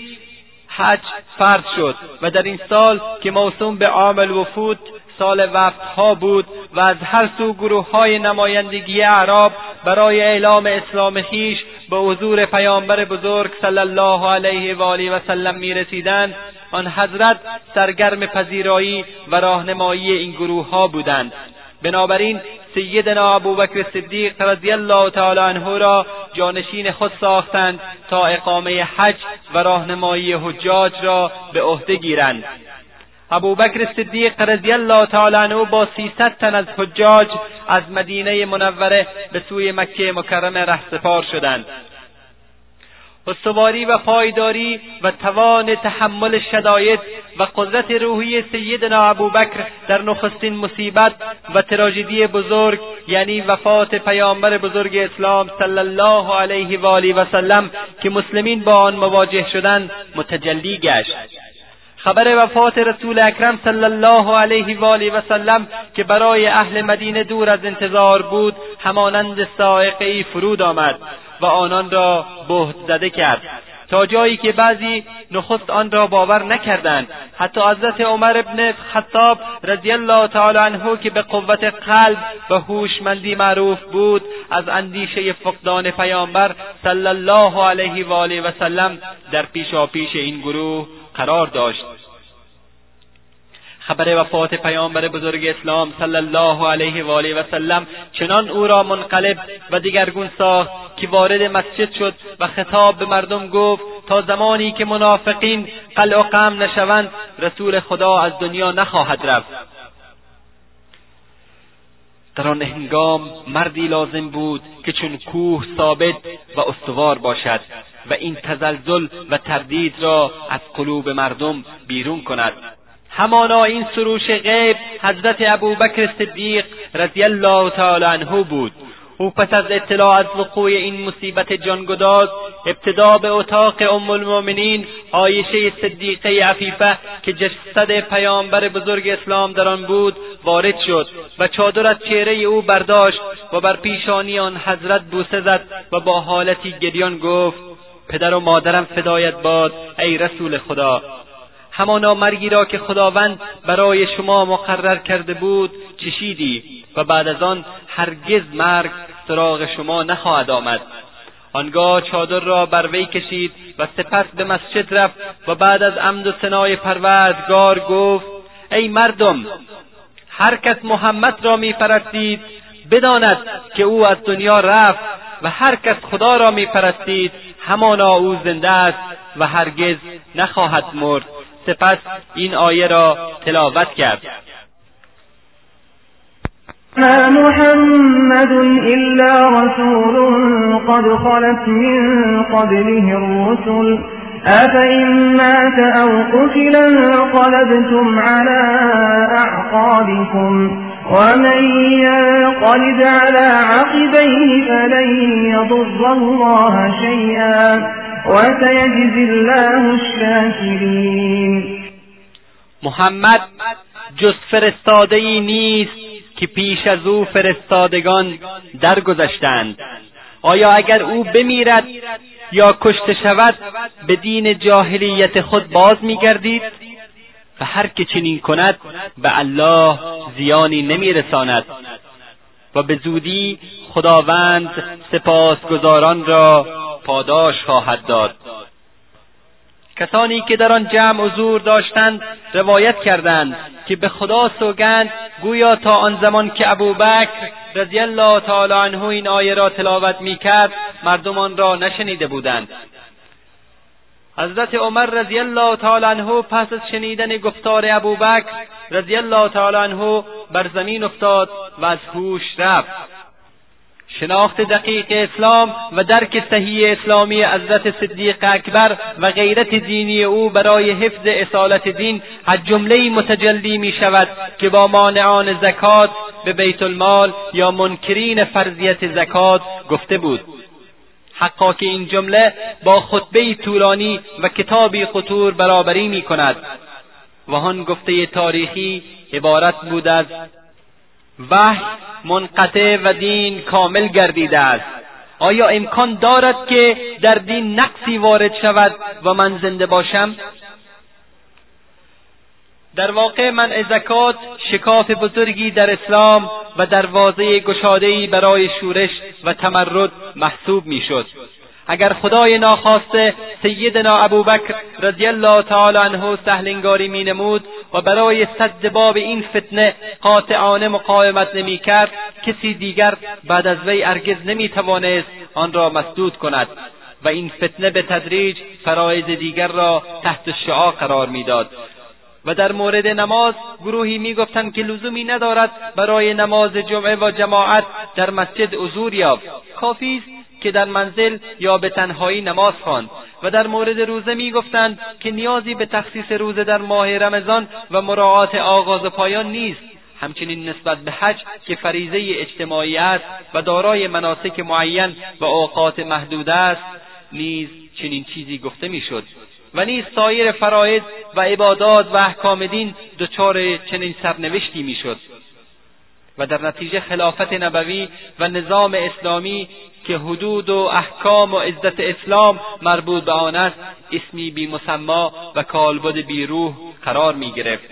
حج فرض شد و در این سال که موسوم به عام الوفود سال وفدها بود و از هر سو گروه های نمایندگی اعراب برای اعلام اسلام خیش به حضور پیامبر بزرگ صلی الله علیه و آله و سلم می‌رسیدند آن حضرت سرگرم پذیرایی و راهنمایی این گروه ها بودند. بنابراین سیدنا ابوبکر صدیق رضی الله تعالی عنه را جانشین خود ساختند تا اقامه حج و راهنمایی حجاج را به عهده گیرند. ابوبکر صدیق رضی الله تعالی عنه با سیصد تن از حجاج از مدینه منوره به سوی مکه مکرمه رهسپار شدند. استواری و پایداری و توان تحمل شداید و قدرت روحی سیدنا ابوبکر در نخستین مصیبت و تراژدی بزرگ یعنی وفات پیامبر بزرگ اسلام صلی الله علیه و آله و سلم که مسلمین با آن مواجه شدند متجلی گشت. خبر وفات رسول اکرم صلی الله علیه و آله و سلم که برای اهل مدینه دور از انتظار بود همانند سائقهای فرود آمد و آنان را بهت زده کرد. تا جایی که بعضی نخست آن را باور نکردند. حتی حضرت عمر ابن خطاب رضی الله تعالی عنه که به قوت قلب و هوشمندی معروف بود از اندیشه فقدان پیامبر صلی الله علیه و آله و سلم در پیشاپیش این گروه قرار داشت. خبر وفات پیامبر بزرگ اسلام صلی الله علیه و آله و سلم چنان او را منقلب و دیگرگون ساخت که وارد مسجد شد و خطاب به مردم گفت تا زمانی که منافقین قلع و قم نشوند رسول خدا از دنیا نخواهد رفت. در آن هنگام مردی لازم بود که چون کوه ثابت و استوار باشد. و این تزلزل و تردید را از قلوب مردم بیرون کند. همانا این سروش غیب حضرت ابوبکر صدیق رضی الله تعالی عنه بود. او پس از اطلاع از وقوع این مصیبت جانگداز ابتدا به اتاق ام المؤمنین عایشه صدیقه عفیفه که جسد پیامبر بزرگ اسلام در آن بود وارد شد و چادر از چهره او برداشت و بر پیشانی آن حضرت بوسه زد و با حالتی گریان گفت پدر و مادرم فدایت باد ای رسول خدا. همانا مرگی را که خداوند برای شما مقرر کرده بود چشیدی و بعد از آن هرگز مرگ سراغ شما نخواهد آمد. آنگاه چادر را بر وی کشید و سپس به مسجد رفت و بعد از عمد و سنای پروردگار گفت ای مردم هر کس محمد را میپرستید بداند که او از دنیا رفت و هر کس خدا را میپرستید همانا او زنده است و هرگز نخواهد مرد. سپس این آیه را تلاوت کرد. ما محمد إلا رسول قد خلت من قبله الرسل. أفإن مات أو قتل انقلبتم على أعقابكم ومن ينقلب على عقبيه فلن يضر الله شيئا وسيجزي الله الشاكرين. محمد جز فرستاده ای نیست که پیش از او فرستادگان درگذشتند. آیا اگر او بمیرد یا کشته شود به دین جاهلیت خود باز میگردید و هر که چنین کند به الله زیانی نمیرساند و به زودی خداوند سپاسگزاران را پاداش خواهد داد. کسانی که در آن جمع حضور داشتند روایت کردند که به خدا سوگند گویا تا آن زمان که ابوبکر رضی الله تعالی عنه این آیه را تلاوت می‌کرد مردمان را نشنیده بودند. حضرت عمر رضی الله تعالی عنه پس از شنیدن گفتار ابوبکر رضی الله تعالی عنه بر زمین افتاد و از هوش رفت. شناخت دقیق اسلام و درک صحیح اسلامی حضرت صدیق اکبر و غیرت دینی او برای حفظ اصالت دین از جمله متجلی می شود که با مانعان زکات به بیت المال یا منکرین فرضیت زکات گفته بود. حقا که این جمله با خطبه طولانی و کتابی خطور برابری می کند و آن گفته تاریخی عبارت بود از وحی منقطع و دین کامل گردیده است. آیا امکان دارد که در دین نقصی وارد شود و من زنده باشم؟ در واقع منع زکات شکاف بزرگی در اسلام و دروازه گشادهای برای شورش و تمرد محسوب می‌شد. اگر خدای ناخواسته سیدنا ابوبکر رضی الله تعالی عنه سهلنگاری مینمود و برای صد باب این فتنه قاطعانه مقاومت نمی‌کرد کسی دیگر بعد از وی ارگز نمی‌توانست آن را مسدود کند و این فتنه به تدریج فرایض دیگر را تحت شعا قرار می‌داد. و در مورد نماز گروهی می‌گفتند که لزومی ندارد برای نماز جمعه و جماعت در مسجد حضور یافت. کافی است که در منزل یا به تنهایی نماز خواند. و در مورد روزه می‌گفتند که نیازی به تخصیص روزه در ماه رمضان و مراعات آغاز و پایان نیست. همچنین نسبت به حج که فریضه اجتماعی است و دارای مناسک معین و اوقات محدود است نیز چنین چیزی گفته می‌شد. و نیز سایر فرایض و عبادات و احکام دین دچار چنین سرنوشتی می‌شد. و در نتیجه خلافت نبوی و نظام اسلامی که حدود و احکام و عزت اسلام مربوط به آن است اسمی بی مسما و کالبد بی روح قرار می گرفت.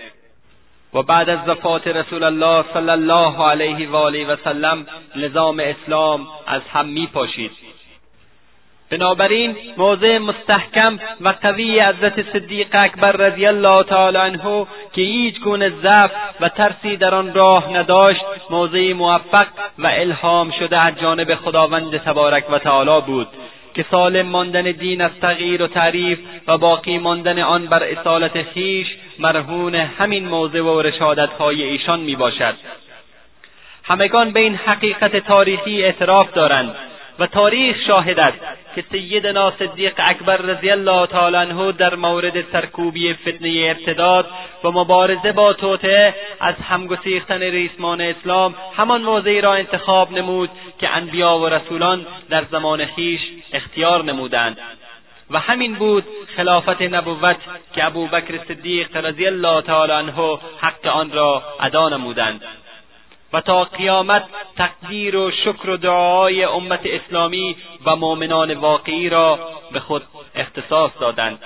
و بعد از وفات رسول الله صلی الله علیه و آله و سلم نظام اسلام از هم می پاشید. بنابراین موضع مستحکم و قوی حضرت صدیق اکبر رضی الله تعالی عنه که هیچ گونه ضعف و ترسی در آن راه نداشت موضعی موفق و الهام شده از جانب خداوند تبارک و تعالی بود که سالم ماندن دین از تغییر و تعریف و باقی ماندن آن بر اصالت خویش مرهون همین موضع و رشادتهای ایشان می باشد همگان به این حقیقت تاریخی اعتراف دارند و تاریخ شاهد است که سیدنا صدیق اکبر رضی الله تعالی عنه در مورد سرکوبی فتنه ارتداد و مبارزه با توطعه از همگسیختن ریسمان اسلام همان موضعی را انتخاب نمود که انبیا و رسولان در زمان خویش اختیار نمودند. و همین بود خلافت نبوت که ابوبکر صدیق رضی الله تعالی عنه حق آن را ادا نمودند. و تا قیامت تقدیر و شکر و دعای امت اسلامی و مؤمنان واقعی را به خود اختصاص دادند.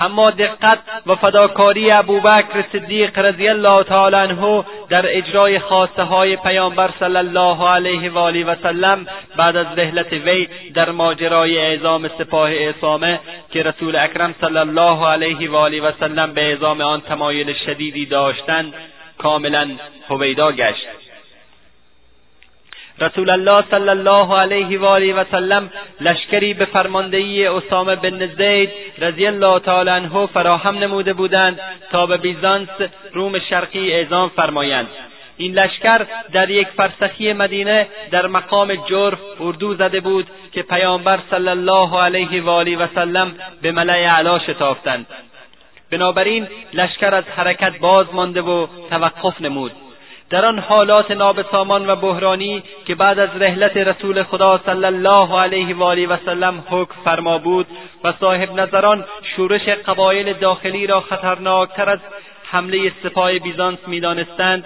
اما دقت و فداکاری ابوبکر صدیق رضی الله تعالی عنه در اجرای خواسته های پیامبر صلی الله علیه و آله و سلم بعد از رحلت وی در ماجرای اعزام سپاه اسامه که رسول اکرم صلی الله علیه و آله و سلم به اعزام آن تمایل شدیدی داشتند کاملا هویدا گشت. رسول الله صلی الله علیه و آله و سلم لشکری به فرماندهی اسامه بن زید رضی الله تعالی عنه فراهم نموده بودند تا به بیزانس روم شرقی اعزام فرمایند. این لشکر در یک فرسخی مدینه در مقام جرف اردو زده بود که پیامبر صلی الله علیه و آله و سلم به ملع اعلی شتافتند. بنابراین لشکر از حرکت باز مانده و توقف نمود. در آن حالات نابسامان و بحرانی که بعد از رحلت رسول خدا صلی الله علیه و آله و سلم حکم فرما بود و صاحب نظران شورش قبایل داخلی را خطرناکتر از حمله سپاه بیزانس می‌دانستند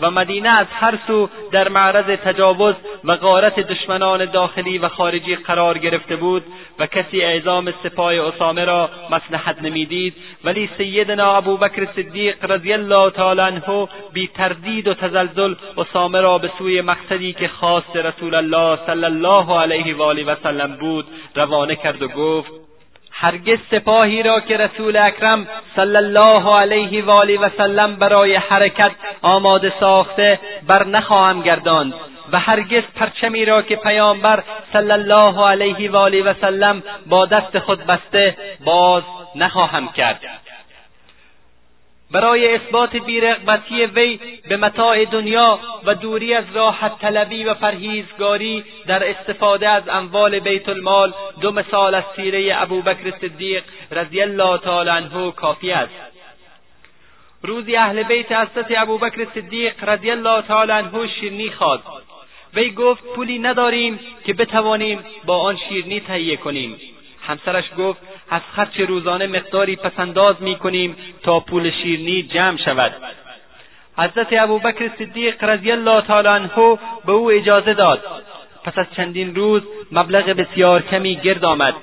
و مدینه از هر سو در معرض تجاوز و غارت دشمنان داخلی و خارجی قرار گرفته بود و کسی اعزام سپاه اسامه را مصلحت نمی‌دید ولی سیدنا ابوبکر صدیق رضی الله تعالی عنه بی تردید و تزلزل اسامه را به سوی مقصدی که خواست رسول الله صلی الله علیه و آله و سلم بود روانه کرد و گفت هرگز سپاهی را که رسول اکرم صلی الله علیه و آله و سلم برای حرکت آماده ساخته بر نخواهم گرداند و هرگز پرچمی را که پیامبر صلی الله علیه و آله و سلم با دست خود بسته باز نخواهم کرد. برای اثبات بیرغبتی وی به متاع دنیا و دوری از راحت طلبی و پرهیزگاری در استفاده از اموال بیت المال دو مثال از سیره ابوبکر صدیق رضی الله تعالی عنه کافی است. روزی اهل بیت حضرت ابوبکر صدیق رضی الله تعالی عنه شیرنی خواست. وی گفت پولی نداریم که بتوانیم با آن شیرنی تهیه کنیم. همسرش گفت از خرچ روزانه مقداری پسنداز می‌کنیم تا پول شیرنی جمع شود. حضرت ابوبکر صدیق رضی الله تعالی عنه به او اجازه داد. پس از چندین روز مبلغ بسیار کمی گرد آمد.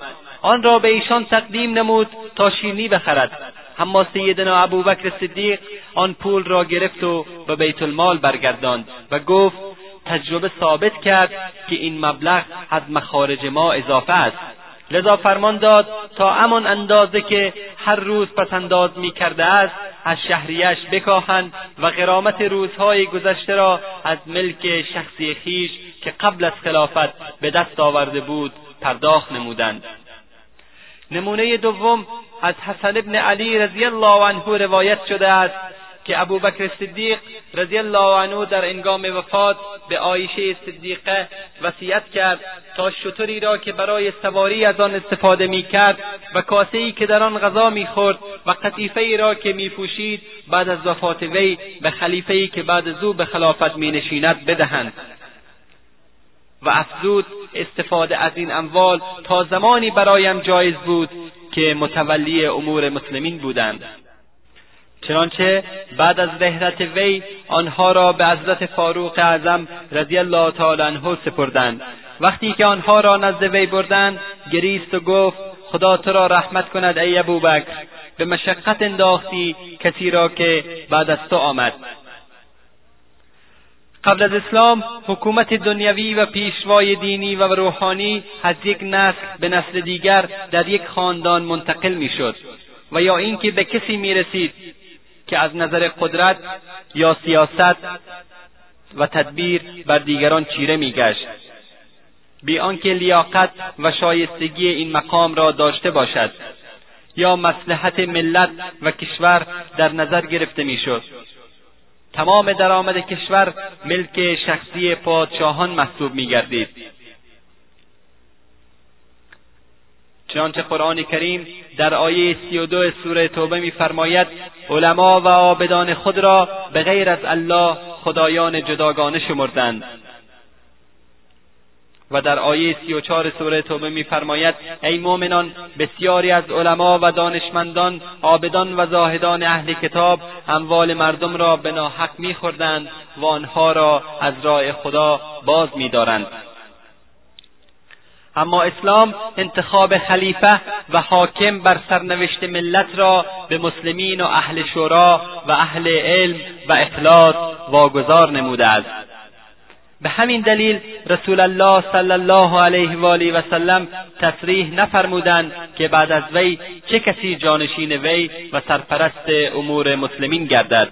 آن را به ایشان تقدیم نمود تا شیرنی بخرد. اما سیدنا ابوبکر صدیق آن پول را گرفت و به بیت المال برگرداند و گفت تجربه ثابت کرد که این مبلغ از مخارج ما اضافه است. لذا فرمان داد تا همان اندازه که هر روز پسنداز می کرده است از شهریش بکاهند و قرامت روزهای گذشته را از ملک شخصی خیش که قبل از خلافت به دست آورده بود پرداخت نمودند. نمونه دوم از حسن ابن علی رضی الله عنه روایت شده است که ابوبکر صدیق رضی الله عنه در انگام وفات به عایشه صدیقه وصیت کرد تا شطوری را که برای سواری از آن استفاده می‌کرد و کاسهای که در آن غذا می‌خورد و قطیفهای را که میپوشید بعد از وفات وی به خلیفهای که بعد از او به خلافت مینشیند بدهند. و افزود استفاده از این اموال تا زمانی برایم جایز بود که متولی امور مسلمین بودند. چنانچه بعد از رحلت وی آنها را به حضرت فاروق اعظم رضی الله تعالی عنه سپردند. وقتی که آنها را نزد وی بردند گریست و گفت خدا تو را رحمت کند ای ابوبکر. به مشقت انداختی کسی را که بعد از تو آمد. قبل از اسلام حکومت دنیوی و پیشوای دینی و روحانی از یک نسل به نسل دیگر در یک خاندان منتقل می‌شد و یا اینکه به کسی می‌رسید که از نظر قدرت یا سیاست و تدبیر بر دیگران چیره میگشت. بی آنکه لیاقت و شایستگی این مقام را داشته باشد یا مصلحت ملت و کشور در نظر گرفته می‌شد. تمام درآمد کشور ملک شخصی پادشاهان محسوب میگردید. چنانچه قرآن کریم در آیه سی و دو سوره توبه میفرماید علما و عابدان خود را به غیر از الله خدایان جداگانه شمردند. و در آیه سی و چهار سوره توبه میفرماید ای مؤمنان بسیاری از علما و دانشمندان عابدان و زاهدان اهل کتاب اموال مردم را به ناحق میخوردند و آنها را از راه خدا باز میدارند. اما اسلام انتخاب خلیفه و حاکم بر سرنوشت ملت را به مسلمین و اهل شورا و اهل علم و اخلاص واگذار نموده است. به همین دلیل رسول الله صلی الله علیه و آله و سلم تصریح نفرمودند که بعد از وی چه کسی جانشین وی و سرپرست امور مسلمین گردد.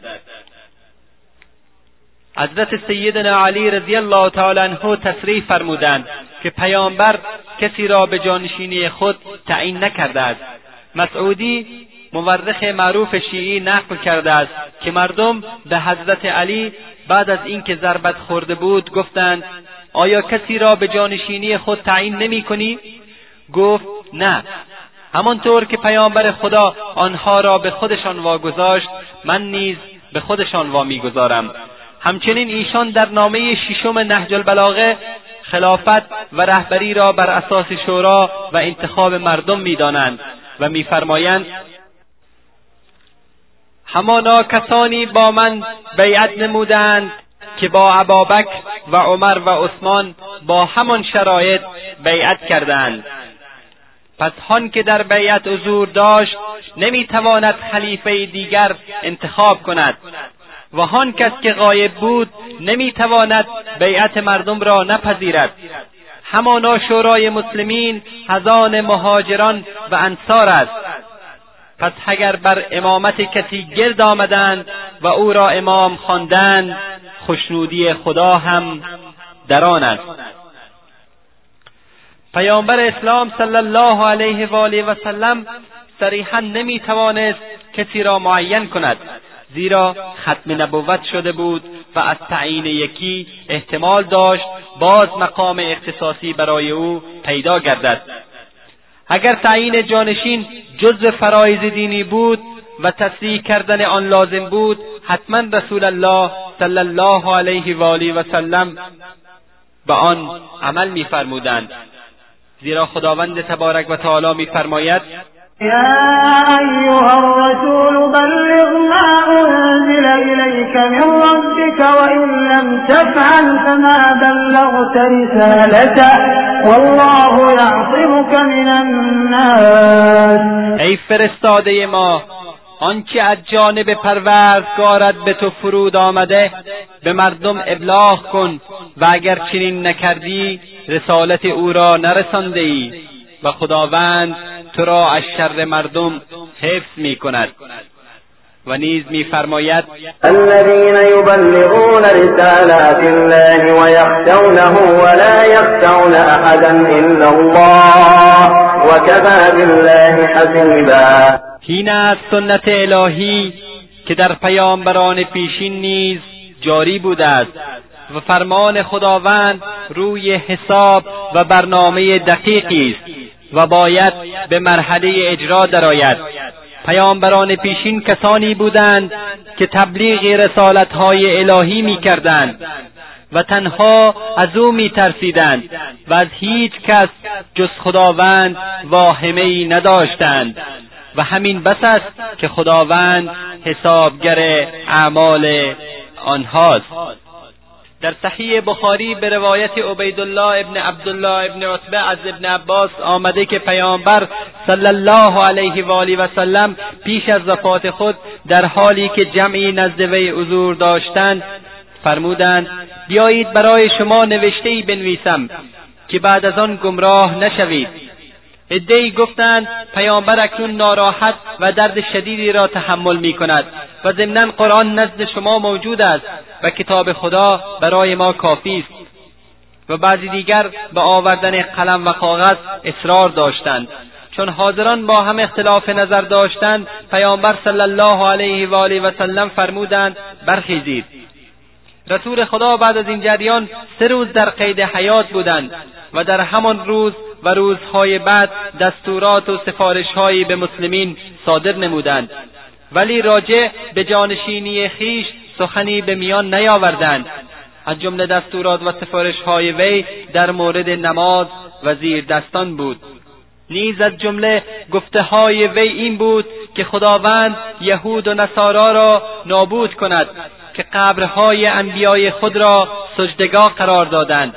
حضرت سیدنا علی رضی الله تعالی عنه تصریح فرمودند که پیامبر کسی را به جانشینی خود تعیین نکرده است. مسعودی مورخ معروف شیعی نقل کرده است که مردم به حضرت علی بعد از اینکه ضربت خورده بود گفتند آیا کسی را به جانشینی خود تعیین نمی کنی؟ گفت نه. همانطور که پیامبر خدا آنها را به خودشان واگذاشت من نیز به خودشان وامیگذارم. همچنین ایشان در نامه ششم نهج البلاغه خلافت و رهبری را بر اساس شورا و انتخاب مردم می‌دانند و میفرمایند همانا کسانی با من بیعت نمودند که با ابابکر و عمر و عثمان با همان شرایط بیعت کردند. پس هان که در بیعت حضور داشت نمی‌تواند خلیفه دیگر انتخاب کند. و هان کس که غایب بود نمی‌تواند بیعت مردم را نپذیرد. همانا شورای مسلمین هزان مهاجران و انصار است. پس اگر بر امامت کسی گرد آمدند و او را امام خواندند خوشنودی خدا هم در آن است. پیامبر اسلام صلی الله علیه و آله و سلم صریحا نمی‌توانست کسی را معین کند. زیرا ختم نبوت شده بود و از تعیین یکی احتمال داشت باز مقام اختصاصی برای او پیدا گردد. اگر تعیین جانشین جزء فرایز دینی بود و تصریح کردن آن لازم بود حتما رسول الله صلی الله علیه و آله و سلم به آن عمل میفرمودند. زیرا خداوند تبارک و تعالی میفرماید يا أيها الرسول بلغ ما أنزل إليك من ربك وإن لم تفعل فما بلغت رسالته. والله يعصمك من الناس. ای فرستاده ما آنچه از جانب پروردگارت به تو فرود آمده به مردم ابلاغ کن و اگر چنین نکردی رسالت او را نرسانده ای. و خداوند تو را از شر مردم حفظ می کند و نیز میفرماید الذين يبلغون رسالات الله ويخشونه ولا يخشون احدا الا الله وكفى بالله حسيبا. این است سنت الهی که در پیامبران پیشین نیز جاری بوده است و فرمان خداوند روی حساب و برنامه دقیقی است. و باید به مرحله اجرا درآید. پیامبران پیشین کسانی بودند که تبلیغ رسالتهای الهی می‌کردند و تنها از او میترسیدند و از هیچ کس جز خداوند واهمهای نداشتند. و همین بس است که خداوند حسابگر اعمال آنهاست. در صحیح بخاری به روایت عبیدالله ابن عبدالله ابن عتبه از ابن عباس آمده که پیامبر صلی الله علیه و آله و سلم پیش از وفات خود در حالی که جمعی نزد وی حضور داشتند فرمودند بیایید برای شما نوشته ای بنویسم که بعد از آن گمراه نشوید. عدهای گفتند پیامبر اکنون ناراحت و درد شدیدی را تحمل می کند و ضمنا قرآن نزد شما موجود است و کتاب خدا برای ما کافی است. و بعضی دیگر به آوردن قلم و کاغذ اصرار داشتند. چون حاضران با هم اختلاف نظر داشتند پیامبر صلی الله علیه و آله و سلم فرمودند برخیزید. رسول خدا بعد از این جریان سه روز در قید حیات بودند و در همان روز و روزهای بعد دستورات و سفارشهایی به مسلمین صادر نمودند. ولی راجع به جانشینی خیش سخنی به میان نیاوردند. از جمله دستورات و سفارشهای وی در مورد نماز و زیر دستان بود. نیز از جمله گفته های وی این بود که خداوند یهود و نصارا را نابود کند که قبرهای انبیای خود را سجدگاه قرار دادند.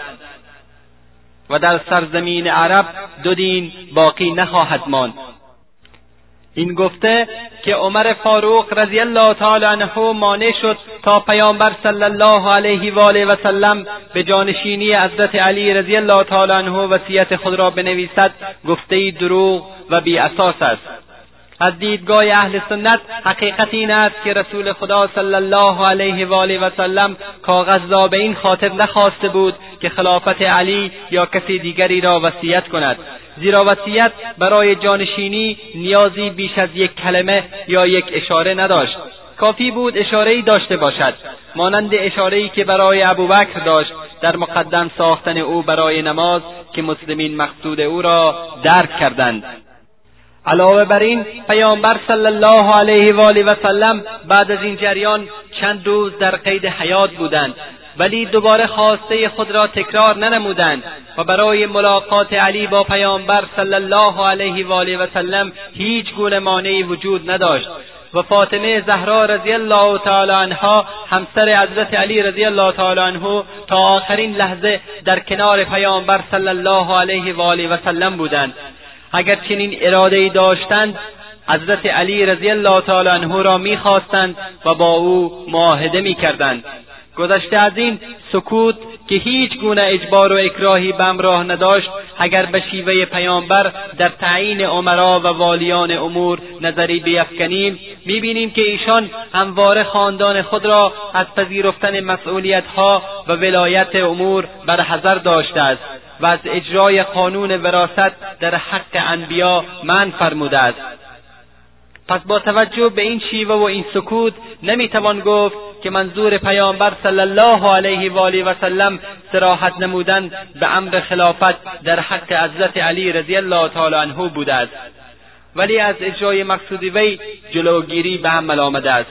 و در سرزمین عرب دو دین باقی نخواهد ماند. این گفته که عمر فاروق رضی الله تعالی عنه مانع شد تا پیامبر صلی الله علیه و آله و سلم به جانشینی حضرت علی رضی الله تعالی عنه وصیت خود را بنویسد گفته دروغ و بی اساس است. از دیدگاه اهل سنت حقیقت این است که رسول خدا صلی الله علیه و آله و سلم کاغذ را به این خاطر نخواسته بود که خلافت علی یا کسی دیگری را وصیت کند. زیرا وصیت برای جانشینی نیازی بیش از یک کلمه یا یک اشاره نداشت. کافی بود اشارهای داشته باشد. مانند اشارهای که برای ابوبکر داشت در مقدم ساختن او برای نماز که مسلمین مقصود او را درک کردند. علاوه بر این پیامبر صلی الله علیه و آله و سلم بعد از این جریان چند روز در قید حیات بودند. ولی دوباره خواسته خود را تکرار ننمودند و برای ملاقات علی با پیامبر صلی الله علیه و آله و سلم هیچ گونه مانعی وجود نداشت. و فاطمه زهرا رضی الله تعالی عنها همسر حضرت علی رضی الله تعالی عنه تا آخرین لحظه در کنار پیامبر صلی الله علیه و آله و سلم بودند. اگر چنین اراده ای داشتند حضرت علی رضی الله تعالی عنه را می‌خواستند و با او معاهده می‌کردند. گذشته از این سکوت که هیچ گونه اجبار و اکراهی به همراه نداشت اگر به شیوه پیامبر در تعیین عمرا و والیان امور نظری بیفکنیم می‌بینیم که ایشان همواره خاندان خود را از پذیرفتن مسئولیتها و ولایت امور بر حذر داشته است. و از اجرای قانون وراست در حق انبیا من فرموده است. پس با توجه به این شیوه و این سکوت نمی‌توان گفت که منظور پیامبر صلی الله علیه و آله و سلم سراحت نمودن به امر خلافت در حق حضرت علی رضی الله تعالی عنه بوده است. ولی از اجرای مقصود وی جلوگیری به عمل آمده است.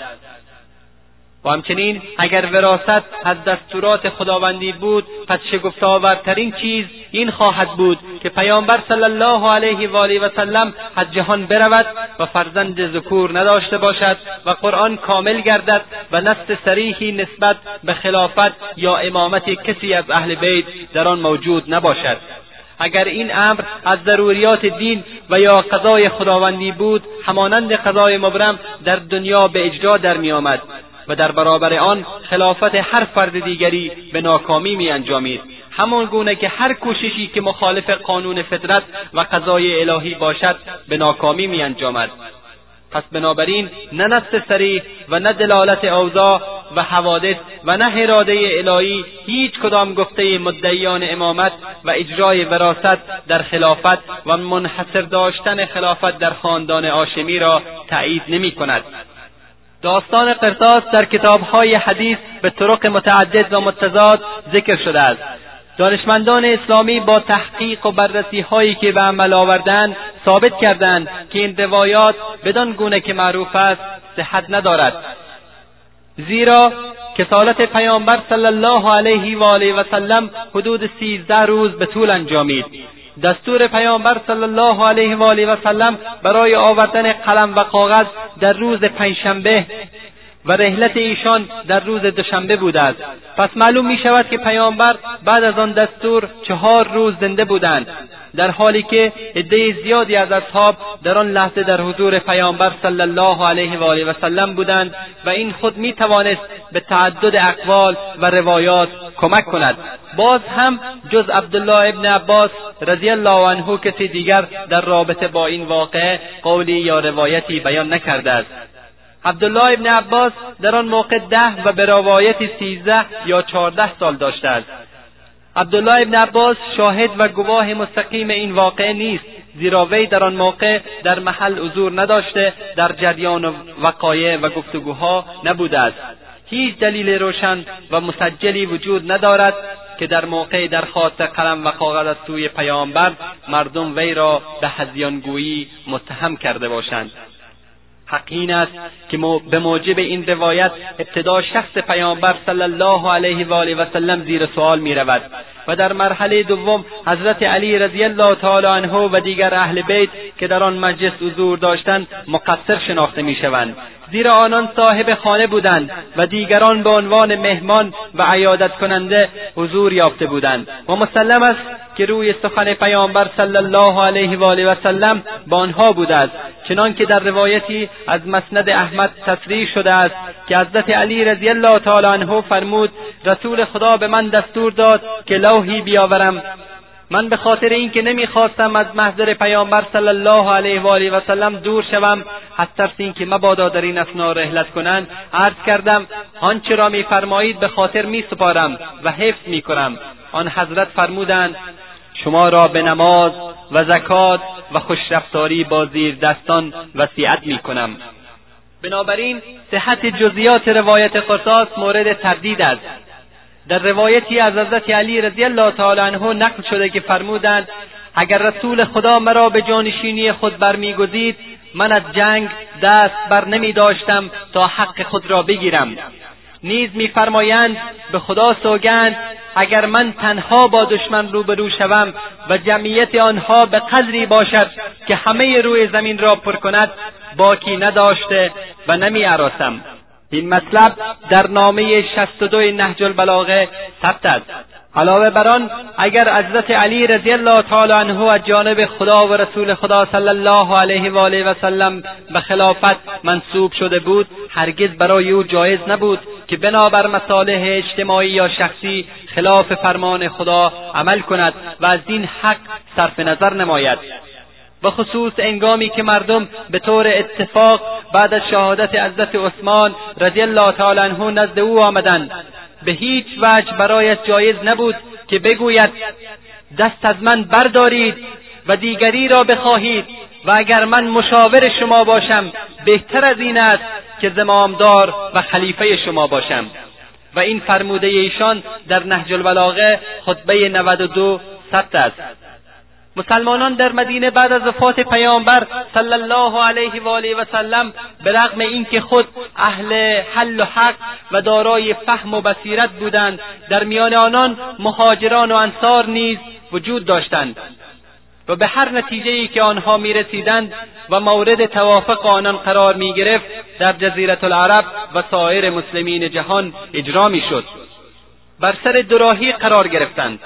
و همچنین اگر وراست از دستورات خداوندی بود پس شگفتآورترین چیز این خواهد بود که پیامبر صلی الله علیه و آله و سلم از جهان برود و فرزند ذکور نداشته باشد و قرآن کامل گردد و نص سریحی نسبت به خلافت یا امامت کسی از اهل بیت در آن موجود نباشد. اگر این امر از ضروریات دین و یا قضای خداوندی بود همانند قضای مبرم در دنیا به اجرا در میآمد. و در برابر آن خلافت هر فرد دیگری به ناکامی می انجامید همان گونه که هر کوششی که مخالف قانون فطرت و قضای الهی باشد به ناکامی می انجامد پس بنابراین نه نص سریح و نه دلالت اوضاع و حوادث و نه اراده الهی هیچ کدام گفته مدعیان امامت و اجرای وراست در خلافت و منحصر داشتن خلافت در خاندان آشمی را تایید نمی کند داستان قرطاس در کتابهای حدیث به طرق متعدد و متضاد ذکر شده است. دانشمندان اسلامی با تحقیق و بررسی هایی که به عمل آوردند ثابت کردند که این روایات بدان گونه که معروف است صحت ندارد. زیرا کسالت پیامبر صلی الله علیه و آله و سلم حدود سیزده روز به طول انجامید. دستور پیامبر صلی الله علیه و آله و سلم برای آوردن قلم و کاغذ در روز پنجشنبه و رحلت ایشان در روز دوشنبه بوده است پس معلوم می شود که پیامبر بعد از آن دستور چهار روز زنده بودند. در حالی که عده زیادی از اصحاب در آن لحظه در حضور پیامبر صلی الله علیه و آله و سلم بودند و این خود می توانست به تعدد اقوال و روایات کمک کند. باز هم جز عبدالله ابن عباس رضی الله عنه کسی دیگر در رابطه با این واقعه قولی یا روایتی بیان نکرده است. عبدالله ابن عباس در آن موقع ده و به روایتی سیزده یا چهارده سال داشته است عبدالله ابن عباس شاهد و گواه مستقیم این واقعه نیست زیرا وی در آن موقع در محل حضور نداشته در جریان وقایع و گفتگوها نبوده است. هیچ دلیل روشن و مسجلی وجود ندارد که در موقع درخواست قلم و کاغذ از سوی پیامبر مردم وی را به هزیانگویی متهم کرده باشند. حق این است که به موجب این روایت ابتدا شخص پیامبر صلی الله علیه و آله و سلم زیر سوال می رود و در مرحله دوم حضرت علی رضی الله تعالی عنه و دیگر اهل بیت که در آن مجلس حضور داشتند مقصر شناخته می‌شوند. زیرا آنان صاحب خانه بودند و دیگران به عنوان مهمان و عیادت کننده حضور یافته بودند. و مسلم است که روی سخن پیامبر صلی الله علیه و آله و سلم به آنها بوده است. چنانکه در روایتی از مسند احمد تصریح شده است که حضرت علی رضی الله تعالی عنه فرمود رسول خدا به من دستور داد که لوحی بیاورم. من به خاطر اینکه نمی‌خواستم از محضر پیامبر صلی الله علیه و آله و سلم دور شوم از ترس اینکه مبادا در این اثنا رحلت کنند عرض کردم آنچه را میفرمایید به خاطر میسپارم و حفظ می‌کنم. آن حضرت فرمودند شما را به نماز و زکات و خوشرفتاری با زیر دستان وصیت می‌کنم. بنابراین صحت جزئیات روایت قصاص مورد تردید است. در روایتی از حضرت علی رضی الله تعالی عنه نقل شده که فرمودند اگر رسول خدا مرا به جانشینی خود برمیگزید من از جنگ دست بر نمی داشتم تا حق خود را بگیرم. نیز میفرمایند به خدا سوگند اگر من تنها با دشمن روبرو شوم و جمعیت آنها به قدری باشد که همه روی زمین را پر کند باکی نداشته و نمی عراسم این مطلب در نامه شست و دو نهج البلاغه ثبت است. علاوه بر آن اگر حضرت علی رضی الله تعالی عنه از جانب خدا و رسول خدا صلی الله علیه و آله و سلم به خلافت منصوب شده بود هرگز برای او جایز نبود که بنابر مصالح اجتماعی یا شخصی خلاف فرمان خدا عمل کند و از این حق صرف نظر نماید. و خصوص انگامی که مردم به طور اتفاق بعد از شهادت حضرت عثمان رضی الله تعالی عنه نزد او آمدند. به هیچ وجه برایش جایز نبود که بگوید دست از من بردارید و دیگری را بخواهید و اگر من مشاور شما باشم بهتر از این است که زمامدار و خلیفه شما باشم. و این فرموده ایشان در نهج البلاغه خطبه 92 ثبت است. مسلمانان در مدینه بعد از وفات پیامبر صلی الله علیه و آله و سلم به رغم اینکه خود اهل حل و حق و دارای فهم و بصیرت بودند در میان آنان مهاجران و انصار نیز وجود داشتند. و به هر نتیجه ای که آنها می رسیدند و مورد توافق آنان قرار می گرفت در جزیرت العرب و سایر مسلمین جهان اجرا می شد بر سر دراهی قرار گرفتند.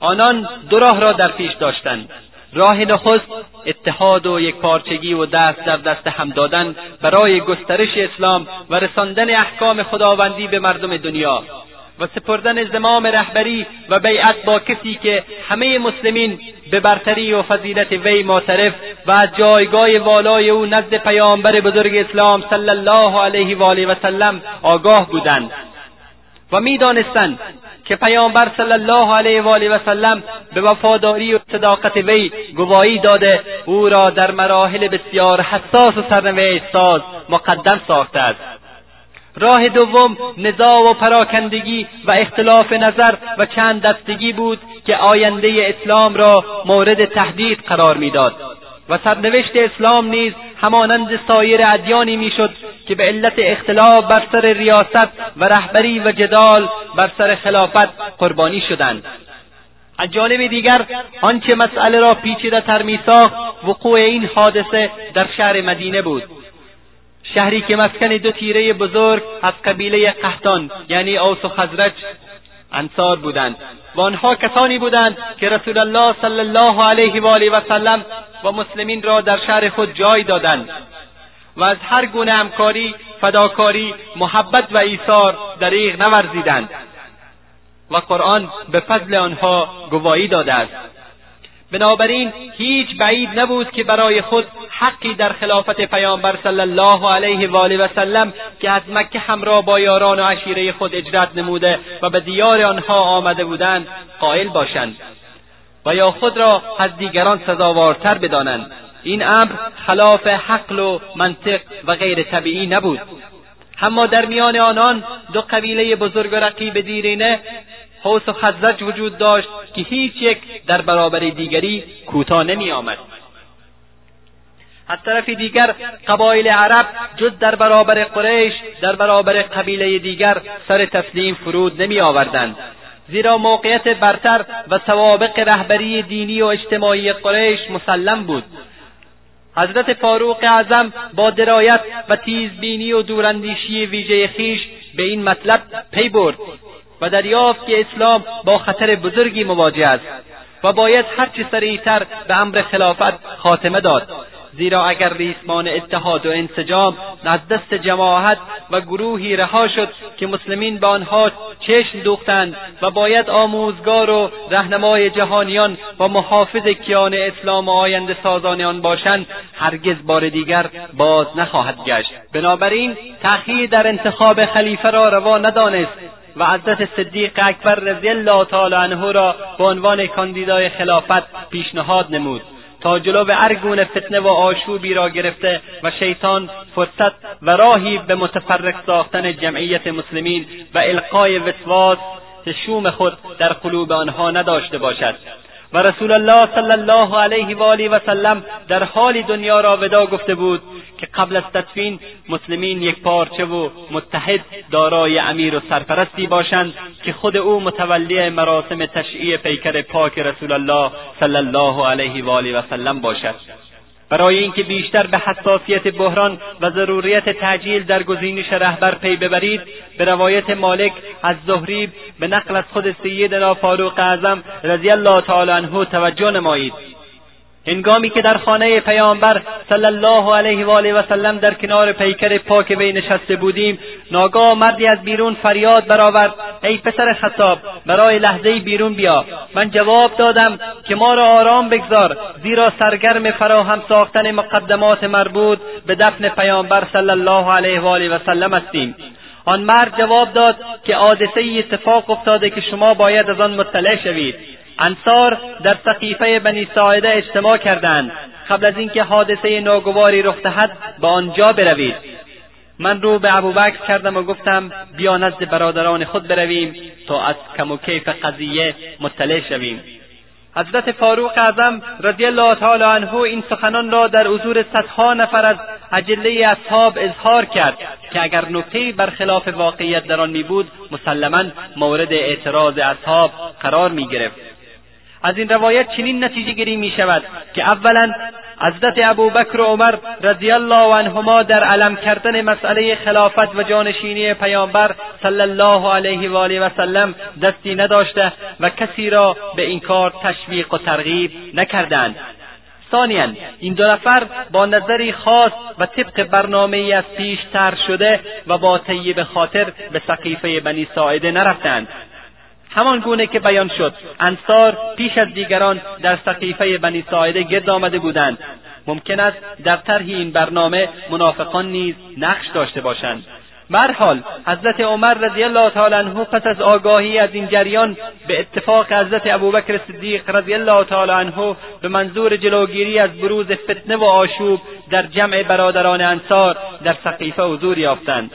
آنان دو راه را در پیش داشتند. راه نخست اتحاد و یکپارچگی و دست در دست هم دادن برای گسترش اسلام و رساندن احکام خداوندی به مردم دنیا و سپردن زمام رهبری و بیعت با کسی که همه مسلمین به برتری و فضیلت وی معترف و از جایگاه والای او نزد پیامبر بزرگ اسلام صلی الله علیه و آله و سلم آگاه بودند. و می‌دانستند که پیامبر صلی الله علیه و آله و سلم به وفاداری و صداقت وی گواهی داده او را در مراحل بسیار حساس و سرنوشت ساز مقدم ساخته است. راه دوم نزاع و پراکندگی و اختلاف نظر و چند دستگی بود که آینده اسلام را مورد تهدید قرار می‌داد. و سرنوشت اسلام نیز همانند سایر ادیانی می‌شد که به علت اختلاف بر سر ریاست و رهبری و جدال بر سر خلافت قربانی شدند. از جانب دیگر آنچه مسئله را پیچیده تر میساخت وقوع این حادثه در شهر مدینه بود. شهری که مسکن دو تیره بزرگ از قبیله قحطان یعنی اوس و خزرج انصار بودند. و آنها کسانی بودند که رسول الله صلی الله علیه و آله و سلم و مسلمین را در شهر خود جای دادند. و از هر گونه همکاری فداکاری محبت و ایثار دریغ نورزیدند. و قرآن به فضل آنها گواهی داده است. بنابراین هیچ بعید نبود که برای خود حقی در خلافت پیامبر صلی الله علیه و آله و سلم که از مکه همراه با یاران و عشیره خود اجرت نموده و به دیار آنها آمده بودند قائل باشند و یا خود را از دیگران سزاوارتر بدانند. این امر خلاف حقل و منطق و غیر طبیعی نبود. اما در میان آنان دو قبیله بزرگ و رقیب دیرینه حوس و خزرج وجود داشت که هیچ یک در برابر دیگری کوتاه نمی آمد از طرف دیگر قبایل عرب جز در برابر قریش در برابر قبیله دیگر سر تسلیم فرود نمی آوردند. زیرا موقعیت برتر و سوابق رهبری دینی و اجتماعی قریش مسلم بود. حضرت فاروق اعظم با درایت و تیزبینی و دوراندیشی ویژه خیش به این مطلب پی برد و دریافت که اسلام با خطر بزرگی مواجه است و باید هرچه سریعتر به امر خلافت خاتمه داد. زیرا اگر ریسمان اتحاد و انسجام از دست جماعت و گروهی رها شد که مسلمین به آنها چشم دوختند و باید آموزگار و رهنمای جهانیان و محافظ کیان اسلام و آینده سازان آن باشند هرگز بار دیگر باز نخواهد گشت. بنابراین تأخیر در انتخاب خلیفه را روا ندانست و حضرت صدیق اکبر رضی الله تعالی عنه را به عنوان کاندیدای خلافت پیشنهاد نمود. تا جلو هر گونه فتنه و آشوبی را گرفته و شیطان فرصت و راهی به متفرق ساختن جمعیت مسلمین و القای وسواس شوم خود در قلوب آنها نداشته باشد. و رسول الله صلی الله علیه و آله و سلم در حال دنیا را ودا گفته بود که قبل از تدفین مسلمین یک پارچه و متحد دارای امیر و سرپرستی باشند که خود او متولی مراسم تشییع پیکر پاک رسول الله صلی الله علیه و آله و سلم باشد. برای اینکه بیشتر به حساسیت بحران و ضروریت تعجیل در گزینش رهبر پی ببرید به روایت مالک از زهری به نقل از خود سیدنا فاروق اعظم رضی الله تعالی عنه توجه نمایید. هنگامی که در خانه پیامبر صلی الله علیه و آله و سلم در کنار پیکر پاک وی نشسته بودیم ناگاه مردی از بیرون فریاد برآورد ای پسر خطاب برای لحظه بیرون بیا. من جواب دادم که ما را آرام بگذار زیرا سرگرم فراهم ساختن مقدمات مربوط به دفن پیامبر صلی الله علیه و آله و سلم هستیم. آن مرد جواب داد که حادثه اتفاق افتاده که شما باید از آن مطلع شوید. انصار در سقیفه بنی ساعده اجتماع کردند. قبل از اینکه حادثه ناگواری رخ دهد به آنجا بروید. من رو به ابوبکر کردم و گفتم بیا نزد برادران خود برویم تا از کم و کیف قضیه مطلع شویم. حضرت فاروق اعظم رضی الله تعالی عنه این سخنان را در حضور صدها نفر از اجله اصحاب اظهار کرد که اگر نکتهای برخلاف واقعیت در آن میبود مسلما مورد اعتراض اصحاب قرار می‌گرفت. از این روایت چنین نتیجه گیری می شود که اولا حضرت ابوبکر و عمر رضی الله عنهما در علم کردن مسئله خلافت و جانشینی پیامبر صلی الله علیه و آله و سلم دستی نداشته و کسی را به این کار تشویق و ترغیب نکردند. ثانیا این دو نفر با نظری خاص و طبق برنامه از پیش تر شده و با طیب خاطر به سقیفه بنی ساعده نرفتند. همان گونه که بیان شد انصار پیش از دیگران در سقیفه بنی ساعده گرد آمده بودند. ممکن است در طرح این برنامه منافقان نیز نقش داشته باشند. به حال حضرت عمر رضی الله تعالی عنه پس از آگاهی از این جریان به اتفاق حضرت ابوبکر صدیق رضی الله تعالی عنه به منظور جلوگیری از بروز فتنه و آشوب در جمع برادران انصار در سقیفه حضور یافتند.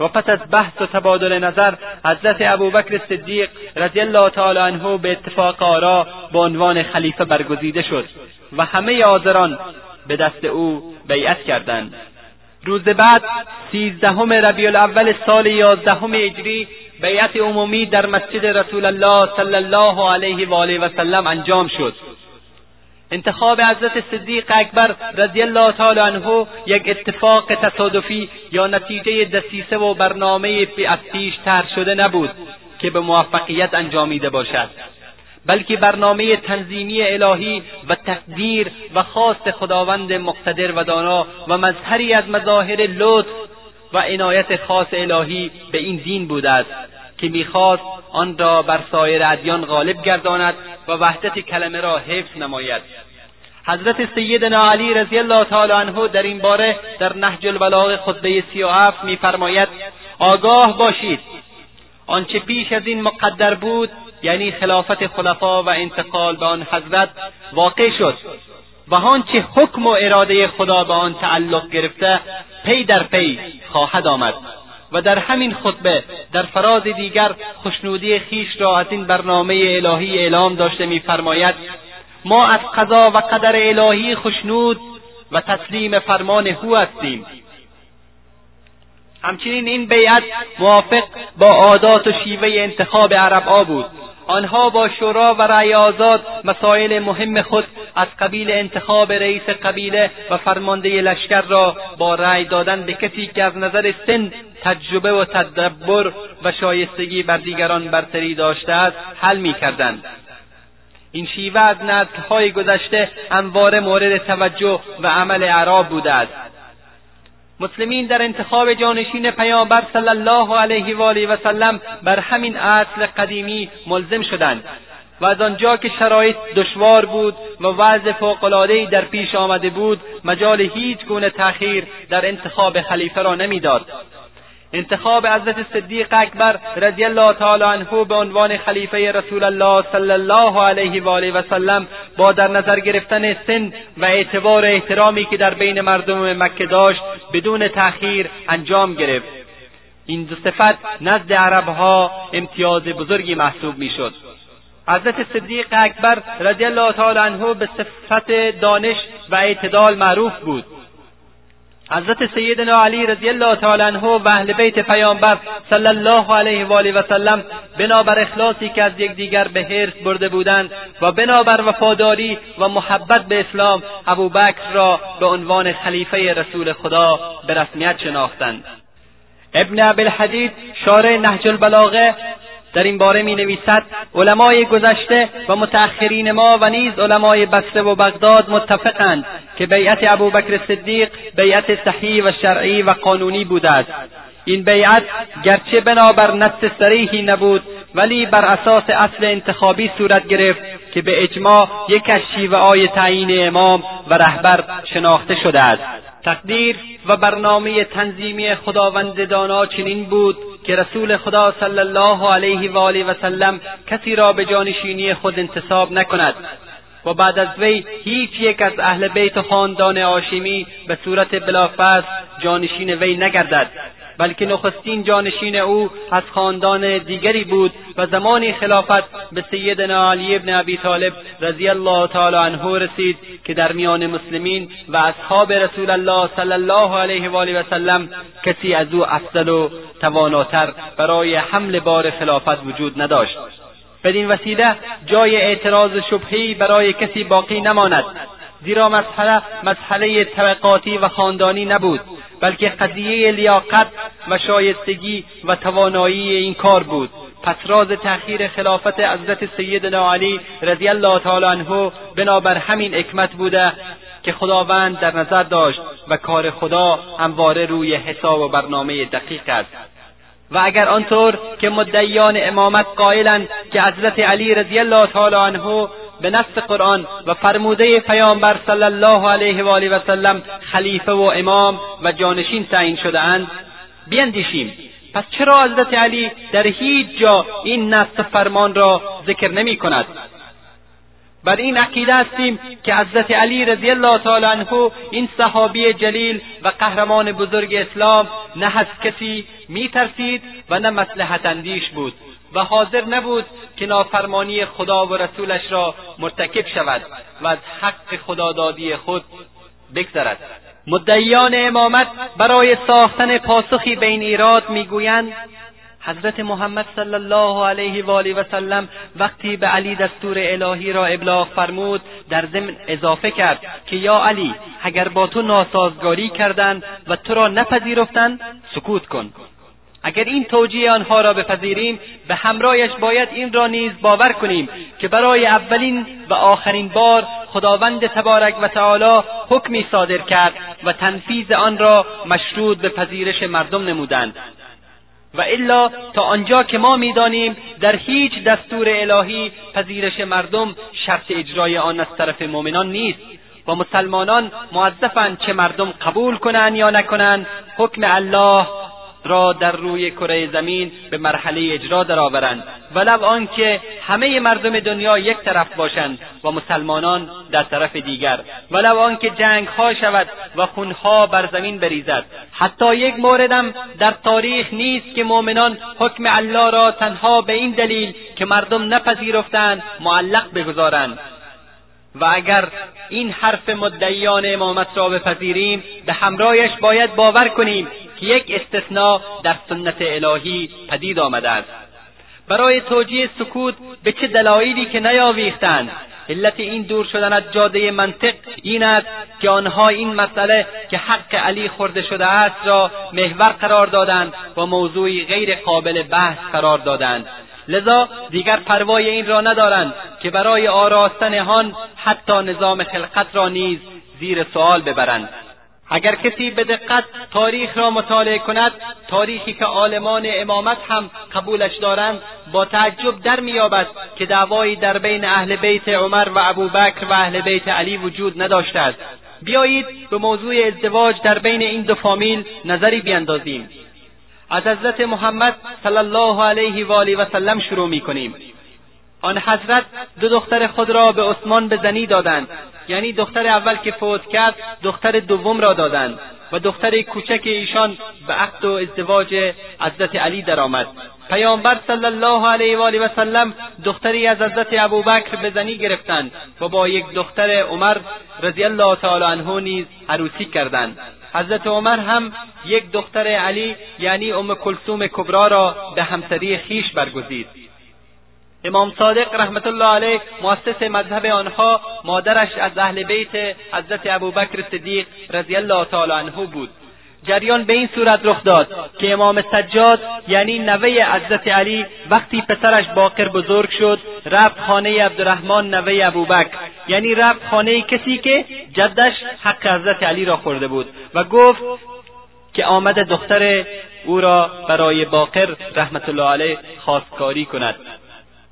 و پس از بحث و تبادل نظر حضرت ابوبکر صدیق رضی الله تعالی عنه به اتفاق آرا به عنوان خلیفه برگزیده شد و همه حاضران به دست او بیعت کردند. روز بعد سیزدهم ربیع الاول سال یازدهم هجری بیعت عمومی در مسجد رسول الله صلی الله علیه و آله و سلم انجام شد. انتخاب حضرت صدیق اکبر رضی الله تعالی عنه یک اتفاق تصادفی یا نتیجه دسیسه و برنامه از پیش تر شده نبود که به موفقیت انجامیده باشد. بلکه برنامه تنظیمی الهی و تقدیر و خواست خداوند مقتدر و دانا و مظهری از مظاهر لطف و عنایت خاص الهی به این دین بوده است که می‌خواست آن را بر سایر ادیان غالب گرداند و وحدت کلمه را حفظ نماید. حضرت سیدنا علی رضی الله تعالی عنه در این باره در نهج البلاغ خطبه سی و هفت میفرماید آگاه باشید. آنچه پیش از این مقدر بود یعنی خلافت خلفا و انتقال به آن حضرت واقع شد و آنچه حکم و اراده خدا به آن تعلق گرفته پی در پی خواهد آمد و در همین خطبه در فراز دیگر خوشنودی خیش را از این برنامه الهی اعلام داشته میفرماید ما از قضا و قدر الهی خوشنود و تسلیم فرمان هو هستیم. همچنین این بیعت موافق با عادات و شیوه انتخاب عربها بود. آنها با شورا و رأی آزاد مسائل مهم خود از قبیل انتخاب رئیس قبیله و فرمانده لشکر را با رأی دادن به کسی که از نظر سن تجربه و تدبر و شایستگی بر دیگران برتری داشته است حل می‌کردند. این شیوه از نسلهای گذشته همواره مورد توجه و عمل اعراب بوده است. مسلمین در انتخاب جانشین پیامبر صلی الله علیه و آله و سلم بر همین اصل قدیمی ملزم شدند و از آنجا که شرایط دشوار بود و وضع فوقالعادهای در پیش آمده بود مجال هیچ گونه تأخیر در انتخاب خلیفه را نمی‌داد. انتخاب حضرت صدیق اکبر رضی الله تعالی عنه به عنوان خلیفه رسول الله صلی الله علیه و آله و سلم با در نظر گرفتن سن و اعتبار احترامی که در بین مردم مکه داشت بدون تأخیر انجام گرفت. این دو صفت نزد عربها امتیاز بزرگی محسوب می‌شد. حضرت صدیق اکبر رضی الله تعالی عنه به صفت دانش و اعتدال معروف بود. حضرت سیدنا علی رضی الله تعالی عنه و اهل بیت پیامبر صلی الله علیه و آله و سلم بنابر اخلاصی که از یکدیگر به حرص برده بودند و بنابر وفاداری و محبت به اسلام ابوبکر را به عنوان خلیفه رسول خدا به رسمیت شناختند. ابن ابوالحدید شارع نهج البلاغه در این باره می نویسد علمای گذشته و متأخرین ما و نیز علمای بصره و بغداد متفقند که بیعت ابوبکر صدیق بیعت صحیح و شرعی و قانونی بوده است این بیعت گرچه بنابر نص سریحی نبود ولی بر اساس اصل انتخابی صورت گرفت که به اجماع یک از شیوههای تعیین امام و رهبر شناخته شده است. تقدیر و برنامه تنظیمی خداوند دانا چنین بود که رسول خدا صلی الله علیه و آله و سلم کسی را به جانشینی خود انتصاب نکند. و بعد از وی هیچ یک از اهل بیت و خاندان هاشمی به صورت بلافصل جانشین وی نگردد. بلکه نخستین جانشین او از خاندان دیگری بود و زمانی خلافت به سیدنا علی ابن ابی طالب رضی الله تعالی عنه رسید که در میان مسلمین و اصحاب رسول الله صلی الله علیه و آله و سلم کسی از او افضل و تواناتر برای حمل بار خلافت وجود نداشت. بدین وسیله جای اعتراض شبهی برای کسی باقی نماند. زیرا مسئله مسئله طبقاتی و خاندانی نبود بلکه قضیه لیاقت و شایستگی و توانایی این کار بود. پس راز تأخیر خلافت حضرت سیدنا علی رضی الله تعالی عنه بنابر همین حکمت بوده که خداوند در نظر داشت و کار خدا همواره روی حساب و برنامه دقیق است. و اگر آنطور که مدعیان امامت قائلند که حضرت علی رضی الله تعالی عنه به نص قرآن و فرموده پیامبر صلی الله علیه و آله و سلم خلیفه و امام و جانشین تعیین شده اند. بیندیشیم پس چرا حضرت علی در هیچ جا این نص فرمان را ذکر نمی کند؟ بر این عقیده هستیم که حضرت علی رضی الله تعالی عنه این صحابی جلیل و قهرمان بزرگ اسلام نه از کسی میترسید و نه مسلحت اندیش بود. و حاضر نبود که نافرمانی خدا و رسولش را مرتکب شود و از حق خدادادی خود بگذرد. مدعیان امامت برای ساختن پاسخی به این ایراد می‌گویند حضرت محمد صلی الله علیه و آله و سلم وقتی به علی دستور الهی را ابلاغ فرمود در ضمن اضافه کرد که یا علی اگر با تو ناسازگاری کردند و تو را نپذیرفتند سکوت کن. اگر این توجیه آنها را بپذیریم به همراهش باید این را نیز باور کنیم که برای اولین و آخرین بار خداوند تبارک و تعالی حکمی صادر کرد و تنفیذ آن را مشروط به پذیرش مردم نمودند. و الا تا آنجا که ما می‌دانیم در هیچ دستور الهی پذیرش مردم شرط اجرای آن از طرف مؤمنان نیست. و مسلمانان موظفند چه مردم قبول کنند یا نکنند حکم الله را در روی کره زمین به مرحله اجرا درآورند. ولو آنکه همه مردم دنیا یک طرف باشند و مسلمانان در طرف دیگر. ولو آنکه جنگها شود و خونها بر زمین بریزد. حتی یک موردم در تاریخ نیست که مؤمنان حکم الله را تنها به این دلیل که مردم نپذیرفتند معلق بگذارند. و اگر این حرف مدعیان امامت را بپذیریم به همراهش باید باور کنیم. یک استثناء در سنت الهی پدید آمده است برای توجیه سکوت به چه دلایلی که نیاویختند؟ علت این دور شدن از جاده منطق این است که آنها این مسئله که حق علی خورده شده است را محور قرار دادند و موضوعی غیر قابل بحث قرار دادند. لذا دیگر پروای این را ندارند که برای آراستن آن حتی نظام خلقت را نیز زیر سوال ببرند. اگر کسی به دقت تاریخ را مطالعه کند تاریخی که عالمان امامت هم قبولش دارند با تعجب در مییابد که دعوایی در بین اهل بیت عمر و ابوبکر و اهل بیت علی وجود نداشته است. بیایید به موضوع ازدواج در بین این دو فامیل نظری بیاندازیم. از حضرت محمد صلی الله علیه و آله و سلم شروع می‌کنیم. آن حضرت دو دختر خود را به عثمان به زنی دادند. یعنی دختر اول که فوت کرد دختر دوم را دادند و دختر کوچک ایشان به عقد و ازدواج حضرت علی درآمد. پیامبر صلی الله علیه و آله و سلم دختری از حضرت ابوبکر به زنی گرفتند و با یک دختر عمر رضی الله تعالی عنه نیز عروسی کردند. حضرت عمر هم یک دختر علی یعنی ام کلثوم کبرا را به همسری خیش برگزید. امام صادق رحمت الله علیه مؤسس مذهب آنها مادرش از اهل بیت حضرت ابوبکر صدیق رضی الله تعالی عنه بود. جریان به این صورت رخ داد که امام سجاد یعنی نوه حضرت علی وقتی پسرش باقر بزرگ شد رفت خانه عبدالرحمن نوه ابوبکر. یعنی رفت خانه کسی که جدش حق حضرت علی را خورده بود و گفت که آمد دختر او را برای باقر رحمت الله علیه خواستکاری کند.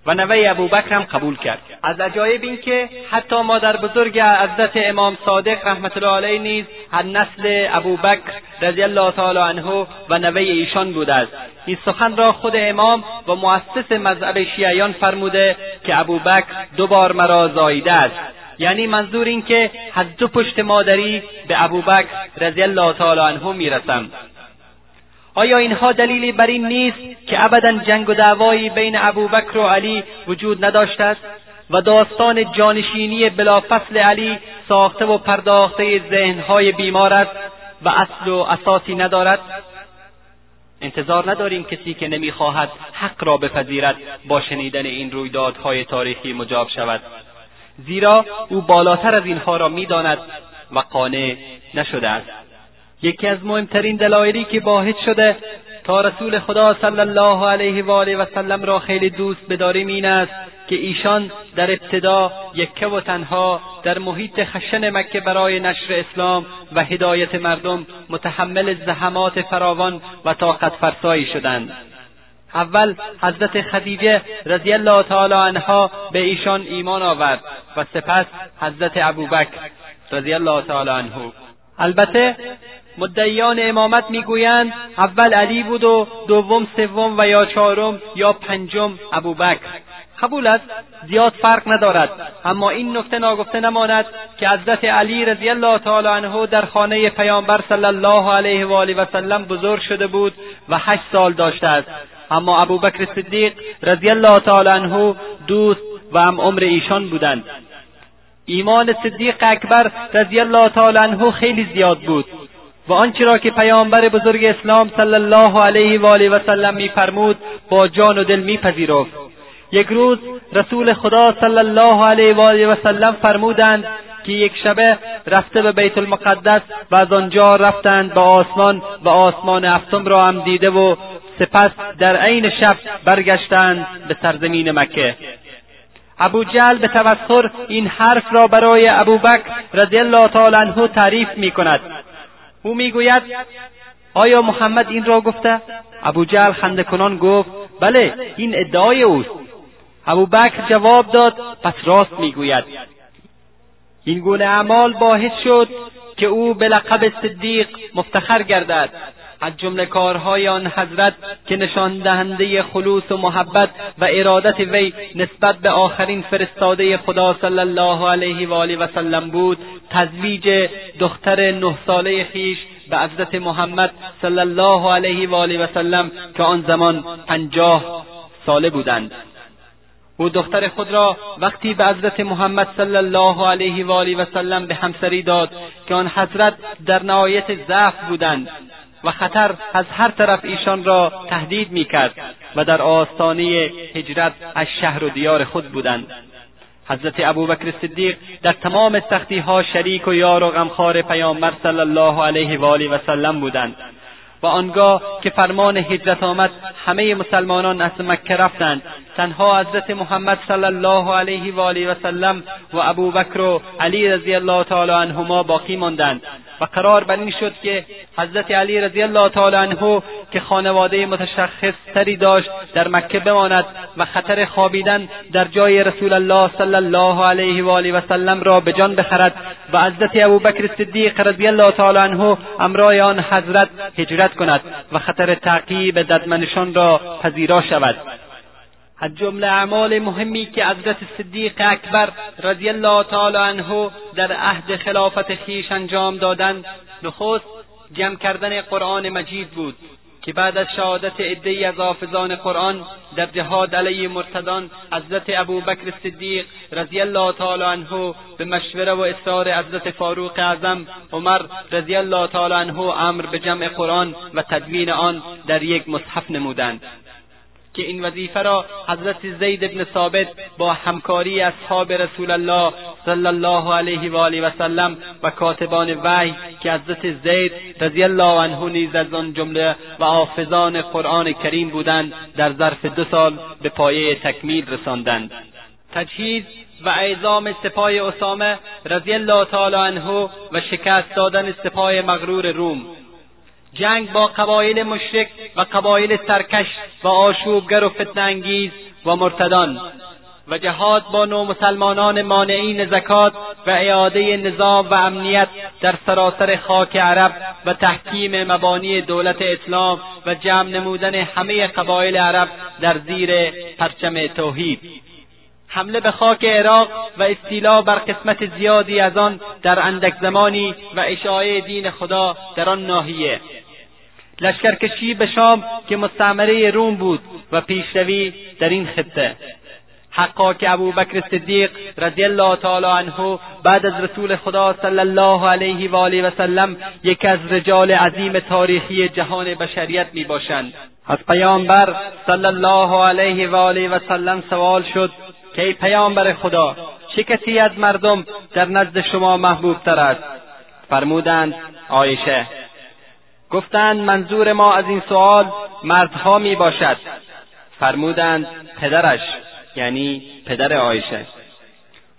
و نوه ابوبکر هم قبول کرد. از عجایب این که حتی مادر بزرگ حضرت امام صادق رحمت الله علیه نیز از نسل ابوبکر رضی الله تعالی عنه و نوه ایشان بوده است این سخن را خود امام و مؤسس مذهب شیعیان فرموده که ابوبکر دو بار مرا زاییده است. یعنی منظور این که از دو پشت مادری به ابوبکر رضی الله تعالی عنه می‌رسم. آیا اینها دلیلی بر این نیست که ابدا جنگ و دعوایی بین ابوبکر و علی وجود نداشته است و داستان جانشینی بلافصل علی ساخته و پرداخته ذهنهای بیمار است و اصل و اساسی ندارد؟ انتظار نداریم کسی که نمی‌خواهد حق را بپذیرد با شنیدن این رویدادهای تاریخی مجاب شود. زیرا او بالاتر از اینها را می‌داند و قانع نشده است. یکی از مهمترین دلایلی که باعث شده تا رسول خدا صلی الله علیه و آله و سلم را خیلی دوست بداریم این است که ایشان در ابتدا یکه و تنها در محیط خشن مکه برای نشر اسلام و هدایت مردم متحمل زحمات فراوان و طاقت فرسایی شدند. اول حضرت خدیجه رضی الله تعالی عنها به ایشان ایمان آورد و سپس حضرت ابوبکر رضی الله تعالی عنه. البته مدعیان امامت می‌گویند اول علی بود و دوم سوم و یا چهارم یا پنجم ابوبکر. قبول است؟ زیاد فرق ندارد. اما این نکته ناگفته نماند که حضرت علی رضی الله تعالی عنه در خانه پیامبر صلی الله علیه و آله و سلم بزرگ شده بود و هشت سال داشته است. اما ابوبکر صدیق رضی الله تعالی عنه دوست و هم عمر ایشان بودند. ایمان صدیق اکبر رضی الله تعالی عنه خیلی زیاد بود. و آنچه را که پیامبر بزرگ اسلام صلی الله علیه و آله و سلم میفرمود با جان و دل میپذیرفت. یک روز رسول خدا صلی الله علیه و آله و سلم فرمودند که یک شبه رفته به بیت المقدس و از آنجا رفتند به آسمان و آسمان هفتم را هم دیده و سپس در عین شب برگشتند به سرزمین مکه. ابو جهل به توسر این حرف را برای ابوبکر رضی الله تعالی عنه تعریف می کند او می‌گوید آیا محمد این را گفته؟ ابو جهل خنده کنان گفت بله این ادعای اوست. ابوبکر جواب داد پس راست می‌گوید. این گونه اعمال باعث شد که او به لقب صدیق مفتخر گردد. از جمله کارهای آن حضرت که نشان دهنده خلوص و محبت و ارادت وی نسبت به آخرین فرستاده خدا صلی الله علیه و آله و سلم بود تزویج دختر نه ساله خیش به حضرت محمد صلی الله علیه و آله و سلم که آن زمان پنجاه ساله بودند. او دختر خود را وقتی به حضرت محمد صلی الله علیه و آله و سلم به همسری داد که آن حضرت در نهایت ضعف بودند. و خطر از هر طرف ایشان را تهدید می‌کرد و در آستانه هجرت از شهر و دیار خود بودند. حضرت ابوبکر صدیق در تمام سختیها شریک و یار و غمخوار پیامبر صلی الله علیه و آله و سلم بودند. و آنگاه که فرمان هجرت آمد همه مسلمانان از مکه رفتند. تنها حضرت محمد صلی الله علیه و آله و سلم و ابوبکر و علی رضی الله تعالی عنهما باقی ماندند و قرار بر این شد که حضرت علی رضی الله تعالی عنه که خانواده متشخص تری داشت در مکه بماند و خطر خوابیدن در جای رسول الله صلی الله علیه و آله و سلم را به جان بخرد و حضرت ابوبکر صدیق رضی الله تعالی عنه امرای آن حضرت هجرت کند و خطر تعقیب ددمنشان را پذیرا شود. از جمله اعمال مهمی که حضرت صدیق اکبر رضی الله تعالی عنه در عهد خلافت خیش انجام دادند نخست جمع کردن قرآن مجید بود که بعد از شهادت عدهای از حافظان قرآن در جهاد علیه مرتدان حضرت ابوبکر صدیق رضی الله تعالی عنه به مشوره و اصرار حضرت فاروق اعظم عمر رضی الله تعالی عنه امر به جمع قرآن و تدوین آن در یک مصحف نمودند. که این وظیفه را حضرت زید بن ثابت با همکاری اصحاب رسول الله صلی الله علیه و آله و سلم و کاتبان وحی که حضرت زید رضی الله عنه نیز از آن جمله و حافظان قرآن کریم بودند در ظرف دو سال به پایه تکمیل رساندند. تجهیز و اعزام سپاه اسامه رضی الله تعالی عنه و شکست دادن سپاه مغرور روم. جنگ با قبایل مشرک و قبایل سرکش و آشوبگر و فتنه و مرتدان و جهاد با نومسلمانان مانعین زکات و اعاده نظام و امنیت در سراسر خاک عرب و تحکیم مبانی دولت اسلام و جمع نمودن همه قبایل عرب در زیر پرچم توحید. حمله به خاک عراق و استیلا بر قسمت زیادی از آن در اندک زمانی و اشاعه دین خدا در آن ناحیه. لشکرکشی به شام که مستعمره روم بود و پیشروی در این خطه. حقا که ابوبکر صدیق رضی الله تعالی عنه بعد از رسول خدا صلی الله علیه و آله و سلم یکی از رجال عظیم تاریخی جهان بشریت می باشند. از پیامبر صلی الله علیه و آله و سلم سوال شد که ای پیامبر خدا چه کسی از مردم در نزد شما محبوب تر است؟ فرمودند عایشه گفتند منظور ما از این سوال مردها می باشد. فرمودند پدرش یعنی پدر عایشه.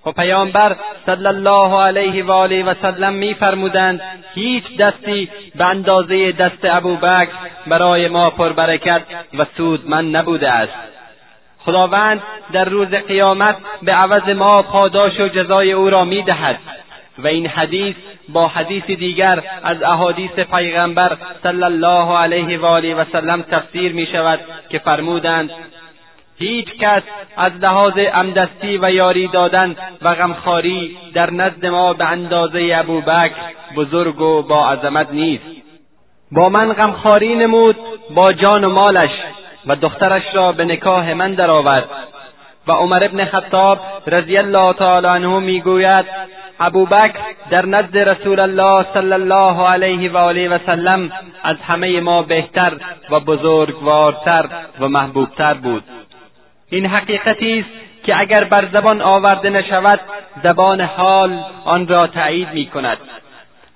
و پیامبر صلی الله علیه و آله و سلم میفرمودند هیچ دستی به اندازه دست ابوبکر برای ما پربرکت و سودمند نبوده است. خداوند در روز قیامت به عوض ما پاداش و جزای او را می‌دهد و این حدیث با حدیث دیگر از احادیث پیغمبر صلی الله علیه و آله و سلم تفسیر می شود که فرمودند هیچ کس از لحاظ امدستی و یاری دادن و غمخواری در نزد ما به اندازه ابوبکر بزرگ و با عظمت نیست. با من غمخواری نمود با جان و مالش و دخترش را به نکاح من درآورد. و عمر ابن خطاب رضی الله تعالی عنه می‌گوید ابوبکر در نزد رسول الله صلی الله علیه و آله و سلم از همه ما بهتر و بزرگوارتر و محبوبتر بود. این حقیقتی است که اگر بر زبان آورده نشود زبان حال آن را تایید می کند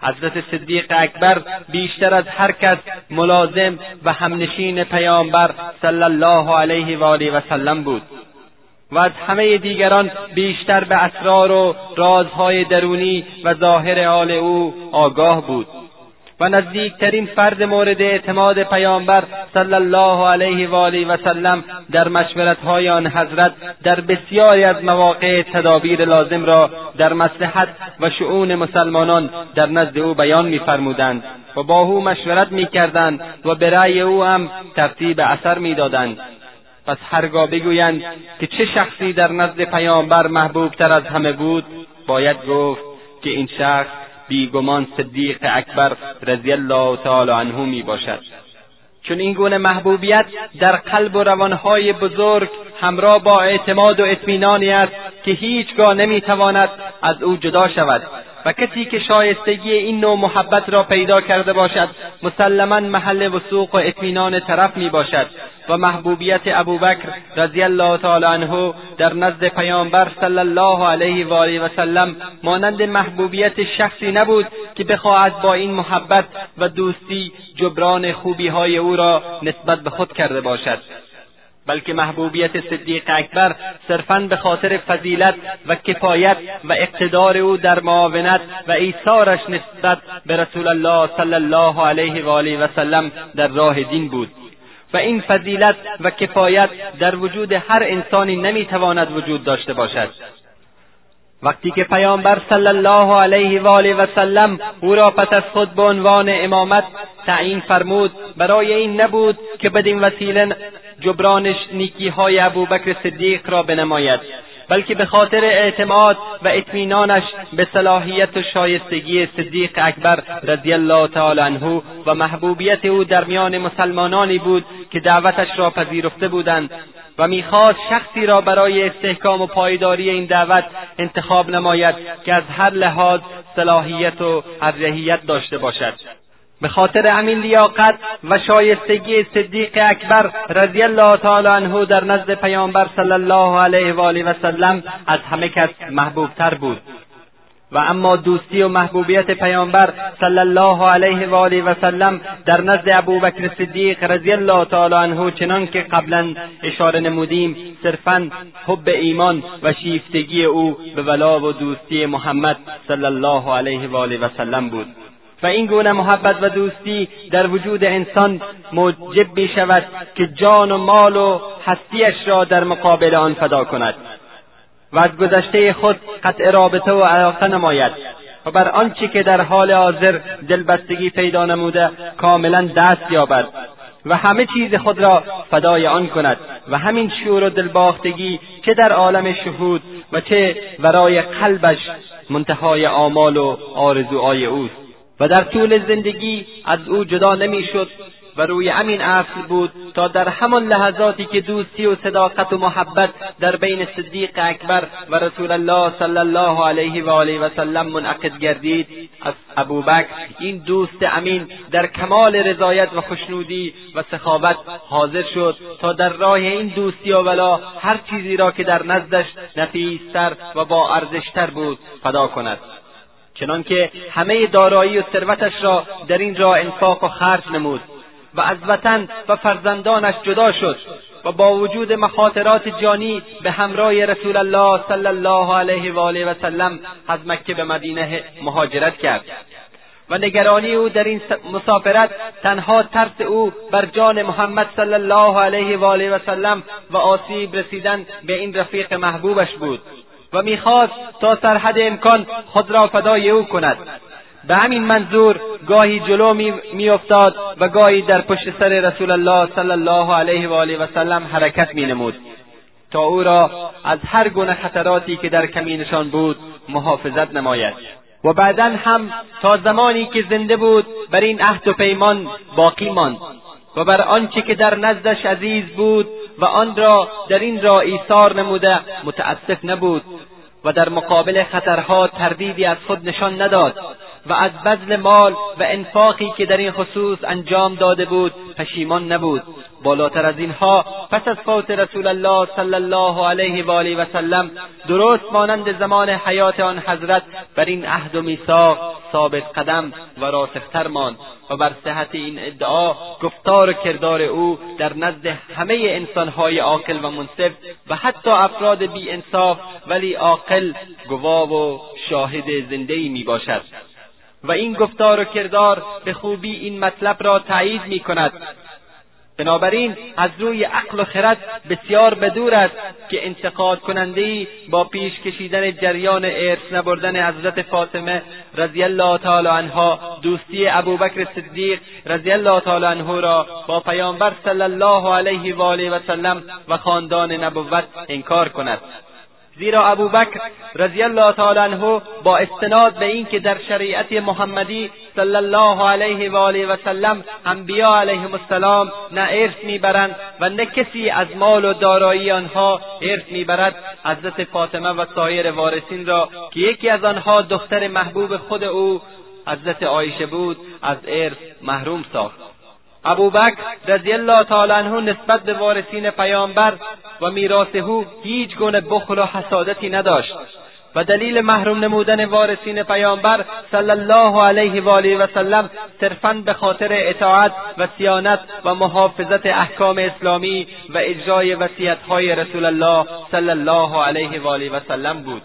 حضرت صدیق اکبر بیشتر از هر کس ملازم و همنشین پیامبر صلی الله علیه و آله و سلم بود. و از همه دیگران بیشتر به اسرار و رازهای درونی و ظاهر حال او آگاه بود. و نزدیکترین فرد مورد اعتماد پیامبر صلی الله علیه و آله و سلم در مشورتهای آن حضرت در بسیاری از مواقع تدابیر لازم را در مصلحت و شعون مسلمانان در نزد او بیان میفرمودند و با او مشورت می‌کردند و به رأی او هم ترتیب اثر می‌دادند. پس هرگاه بگویند که چه شخصی در نزد پیامبر محبوبتر از همه بود باید گفت که این شخص بیگمان صدیق اکبر رضی الله تعالی عنه می باشد چون این گونه محبوبیت در قلب و روانهای بزرگ همراه با اعتماد و اطمینانی است که هیچگاه نمی‌تواند از او جدا شود. و کسی که شایستگی این نوع محبت را پیدا کرده باشد مسلما محل وسوق و اطمینان طرف می باشد و محبوبیت ابوبکر رضی الله تعالی عنه در نزد پیامبر صلی الله علیه و آله و سلم مانند محبوبیت شخصی نبود که بخواهد با این محبت و دوستی جبران خوبی های او را نسبت به خود کرده باشد. بلکه محبوبیت صدیق اکبر صرفا به خاطر فضیلت و کفایت و اقتدار او در معاونت و ایثارش نسبت به رسول الله صلی الله علیه و آله و سلم در راه دین بود. و این فضیلت و کفایت در وجود هر انسانی نمی‌تواند وجود داشته باشد. وقتی که پیامبر صلی الله علیه و آله و سلم او را پس از خود به عنوان امامت تعیین فرمود برای این نبود که بدین وسیله جبران نیکیهای ابوبکر صدیق را بنماید. بلکه به خاطر اعتماد و اطمینانش به صلاحیت و شایستگی صدیق اکبر رضی الله تعالی عنه و محبوبیت او در میان مسلمانانی بود که دعوتش را پذیرفته بودند و می‌خواست شخصی را برای استحکام و پایداری این دعوت انتخاب نماید که از هر لحاظ صلاحیت و ارجحیت داشته باشد. به خاطر همین لیاقت و شایستگی صدیق اکبر رضی الله تعالی عنه در نزد پیامبر صلی الله علیه و آله و سلم از همه کس محبوبتر بود. و اما دوستی و محبوبیت پیامبر صلی الله علیه و آله و سلم در نزد ابوبکر صدیق رضی الله تعالی عنه چنان که قبلا اشاره نمودیم صرفا حب ایمان و شیفتگی او به ولا و دوستی محمد صلی الله علیه و آله و سلم بود. و این گونه محبت و دوستی در وجود انسان موجب می شود که جان و مال و هستیش را در مقابل آن فدا کند و از گذشته خود قطع رابطه و علاقه نماید و بر آنچه که در حال حاضر دلبستگی پیدا نموده کاملا دست یابد و همه چیز خود را فدای آن کند و همین شور و دلباختگی چه در عالم شهود و چه برای قلبش منتهای آمال و آرزوهای اوست. و در طول زندگی از او جدا نمی‌شد و روی همین اصل بود تا در همان لحظاتی که دوستی و صداقت و محبت در بین صدیق اکبر و رسول الله صلی الله علیه و آله و سلم منعقد گردید از ابوبکر این دوست امین در کمال رضایت و خوشنودی و سخاوت حاضر شد تا در راه این دوستی و ولا هر چیزی را که در نزدش نفیستر و با ارزشتر بود فدا کند. چنانکه همه دارایی و ثروتش را در این راه انفاق و خرج نمود و از وطن و فرزندانش جدا شد و با وجود مخاطرات جانی به همراه رسول الله صلی الله علیه و آله و سلم از مکه به مدینه مهاجرت کرد. و نگرانی او در این مسافرت تنها ترس او بر جان محمد صلی الله علیه و آله و سلم و آسیب رسیدن به این رفیق محبوبش بود. و می‌خواست تا سرحد امکان خود را فدای او کند. به همین منظور گاهی جلو میافتاد و گاهی در پشت سر رسول الله صلی الله علیه و آله و سلم حرکت مینمود. تا او را از هر گونه خطراتی که در کمینشان بود محافظت نماید. و بعدا هم تا زمانی که زنده بود بر این عهد و پیمان باقی ماند و بر آنچه که در نزدش عزیز بود و آن را در این را ایثار نموده متاسف نبود و در مقابل خطرها تردیدی از خود نشان نداد. و از بذل مال و انفاقی که در این خصوص انجام داده بود پشیمان نبود. بالاتر از اینها پس از فوت رسول الله صلی الله علیه و آله و سلم درست مانند زمان حیات آن حضرت بر این عهد و میثاق ثابت قدم و راسختر ماند و بر صحت این ادعا گفتار و کردار او در نزد همه انسانهای عاقل و منصف و حتی افراد بی انصاف ولی عاقل گواه و شاهد زندهای می باشد و این گفتار و کردار به خوبی این مطلب را تایید می کند بنابراین از روی عقل و خرد بسیار بدور است که انتقاد کننده با پیش کشیدن جریان ارث نبردن حضرت فاطمه رضی الله تعالی عنها دوستی ابوبکر صدیق رضی الله تعالی عنه را با پیامبر صلی الله علیه و آله و سلم و خاندان نبوت انکار کند. زیرا ابوبکر رضی الله تعالی عنه با استناد به اینکه در شریعت محمدی صلی الله علیه و آله و سلم انبیا علیهم السلام نه ارث می‌برند و نه کسی از مال و دارایی آنها ارث می‌برد. حضرت فاطمه و سایر وارثین را که یکی از آنها دختر محبوب خود او حضرت عایشه بود از ارث محروم ساخت. ابوبکر رضی الله تعالی عنه نسبت به وارثین پیامبر و میراث او هیچ گونه بخل و حسادتی نداشت و دلیل محروم نمودن وارثین پیامبر صلی الله علیه و آله و سلم صرفا به خاطر اطاعت و سیانت و محافظت احکام اسلامی و اجرای وصیت‌های رسول الله صلی الله علیه و آله و سلم بود.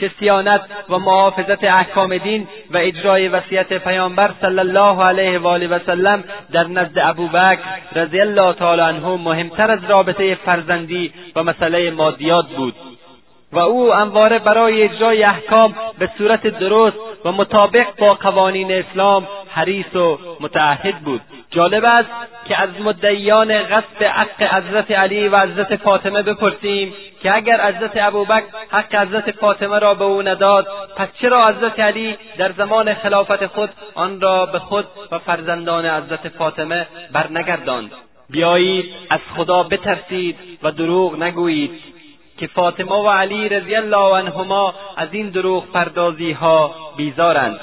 چه سیانت و محافظت احکام دین و اجرای وصیت پیامبر صلی الله علیه و آله و سلم در نزد ابوبکر رضی الله تعالی عنه مهمتر از رابطه فرزندی و مسئله مادیات بود. و او انواره برای اجرای احکام به صورت درست و مطابق با قوانین اسلام حریص و متعهد بود. جالب است که از مدعیان قصد حق حضرت علی و حضرت فاطمه بپرسیم که اگر حضرت ابوبکر حق حضرت فاطمه را به او نداد پس چرا حضرت علی در زمان خلافت خود آن را به خود و فرزندان حضرت فاطمه برنگرداند؟ بیایید از خدا بترسید و دروغ نگویید که فاطمه و علی رضی الله عنهما از این دروغ پردازی ها بیزارند.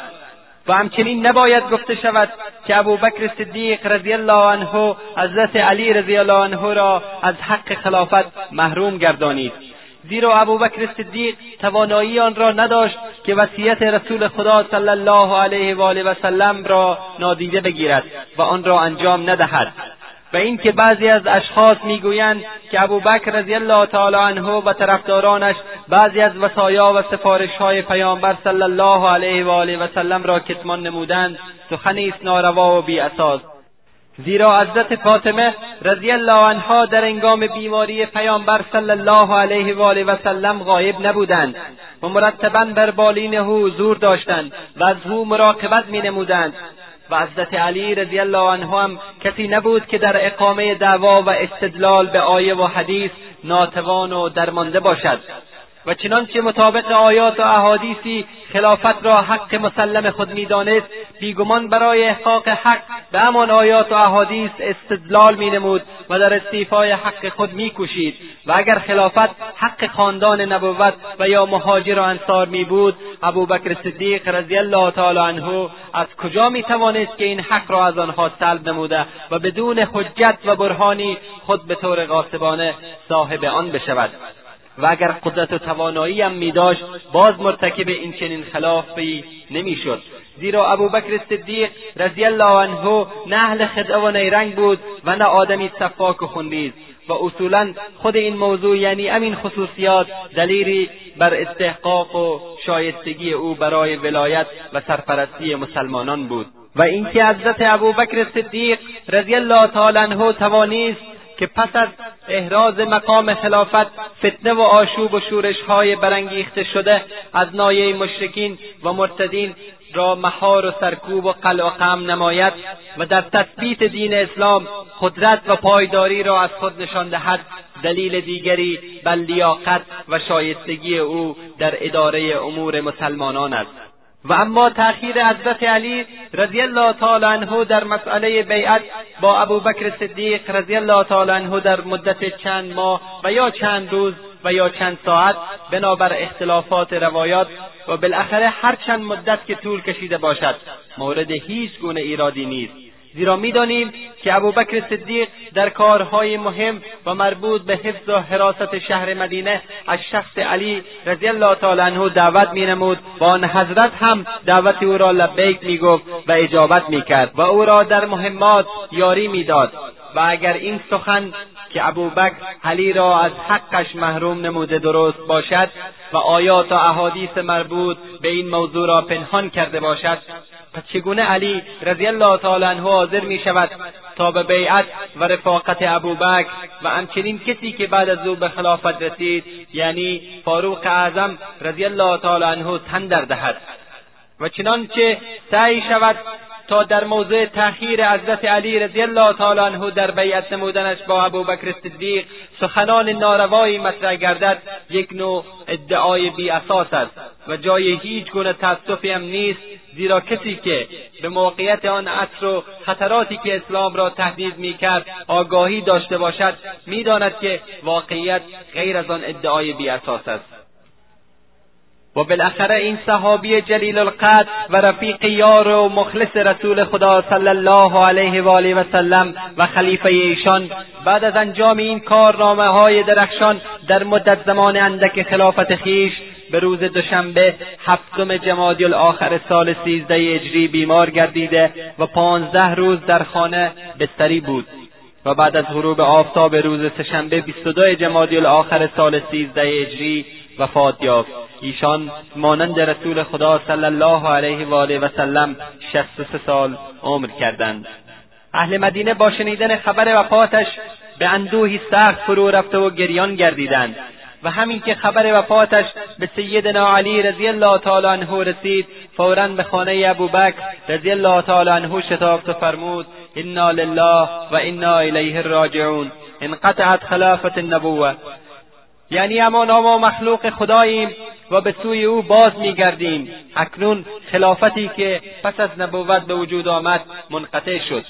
و همچنین نباید گفته شود که ابوبکر صدیق رضی الله عنه حضرت علی رضی الله عنه را از حق خلافت محروم گردانید. زیرا ابوبکر صدیق توانایی آن را نداشت که وصیت رسول خدا صلی الله علیه و آله و سلم را نادیده بگیرد و آن را انجام ندهد. و اینکه بعضی از اشخاص می‌گویند که ابوبکر رضی الله تعالی عنه و طرفدارانش بعضی از وصایا و سفارشهای پیامبر صلی الله علیه و آله و سلم را کتمان نمودند سخنی است ناروا و بیاساس. زیرا حضرت فاطمه رضی الله عنها در انگام بیماری پیامبر صلی الله علیه و آله و سلم غایب نبودند و مرتبا بر بالین او حضور داشتند و از او مراقبت مینمودند. و حضرت علی رضی الله عنه هم کسی نبود که در اقامه دعوا و استدلال به آیه و حدیث ناتوان و درمانده باشد. و چنانچه مطابق آیات و احادیثی خلافت را حق مسلم خود می‌دانست بیگمان برای احقاق حق به همان آیات و احادیث استدلال مینمود و در استیفای حق خود میکوشید. و اگر خلافت حق خاندان نبوت و یا مهاجر و انصار می بود ابوبکر صدیق رضی الله تعالی عنه از کجا می توانست که این حق را از آنها سلب نموده و بدون حجت و برهانی خود به طور غاصبانه صاحب آن بشود؟ و اگر قدرت و توانایی هم می داشت باز مرتکب این چنین خلافی نمی‌شد. زیرا ابوبکر صدیق رضی الله عنه نه اهل خدعه و نیرنگ بود و نه آدمی صفاک و خونریز. و اصولا خود این موضوع یعنی همین خصوصیات دلیلی بر استحقاق و شایستگی او برای ولایت و سرپرستی مسلمانان بود. و اینکه حضرت ابوبکر صدیق رضی الله تعالی عنه توانیست که پس از احراز مقام خلافت فتنه و آشوب و شورشهای برانگیخته شده از نایه مشرکین و مرتدین را مهار و سرکوب و قلع و قم نماید و در تثبیت دین اسلام قدرت و پایداری را از خود نشان دهد. دلیل دیگری بر لیاقت و شایستگی او در اداره امور مسلمانان است. و اما تأخیر حضرت علی رضی الله تعالی عنه در مسئله بیعت با ابوبکر صدیق رضی الله تعالی عنه در مدت چند ماه و یا چند روز و یا چند ساعت بنابر اختلافات روایات و بالاخره هر چند مدت که طول کشیده باشد مورد هیچ گونه ایرادی نیست. زیرا می‌دانیم که ابوبکر صدیق در کارهای مهم و مربوط به حفظ و حراست شهر مدینه از شخص علی رضی الله تعالی عنه دعوت مینمود. و آن حضرت هم دعوت او را لبیک می‌گفت و اجابت می‌کرد و او را در مهمات یاری می‌داد. و اگر این سخن که ابوبکر علی را از حقش محروم نموده درست باشد و آیات و احادیث مربوط به این موضوع را پنهان کرده باشد پس چگونه علی رضی الله تعالی عنه حاضر می شود تا به بیعت و رفاقت ابوبکر و همچنین کسی که بعد از او به خلافت رسید یعنی فاروق اعظم رضی الله تعالی عنه تن در دهد؟ و چنانچه سعی شود تا در موضوع تأخیر حضرت علی رضی الله تعالی عنه در بیعت نمودنش با ابوبکر صدیق سخنان ناروایی مطرح گردد یک نوع ادعای بی اساس است و جای هیچ گونه تاسفی هم نیست زیرا کسی که به موقعیت آن عصر و خطراتی که اسلام را تهدید می‌کرد آگاهی داشته باشد می‌داند که واقعیت غیر از آن ادعای بی اساس است. و بالاخره این صحابی جلیل القدر و رفیق یار و مخلص رسول خدا صلی الله علیه و آله و سلم و خلیفه ایشان بعد از انجام این کارنامه های درخشان در مدت زمان اندک خلافت خیش به روز دوشنبه هفتم جمادی الاخر سال سیزده اجری بیمار گردیده و پانزده روز در خانه بستری بود و بعد از غروب آفتاب روز سهشنبه و دو جمادی الاخر سال سیزده اجری وفات یافت. ایشان مانند رسول خدا صلی الله علیه و آله و سلم شصت و سه سال عمر کردند. اهل مدینه با شنیدن خبر وفاتش به اندوهی سخت فرو رفته و گریان گردیدند. و همین که خبر وفاتش به سیدنا علی رضی الله تعالی عنه رسید فورا به خانه ابوبکر رضی الله تعالی عنه شتافت و فرمود انا لله و انا الیه راجعون. انقطعت خلافت النبوه یعنی اما ما مخلوق خداییم و به سوی او باز میگردیم. اکنون خلافتی که پس از نبوت به وجود آمد منقطع شد.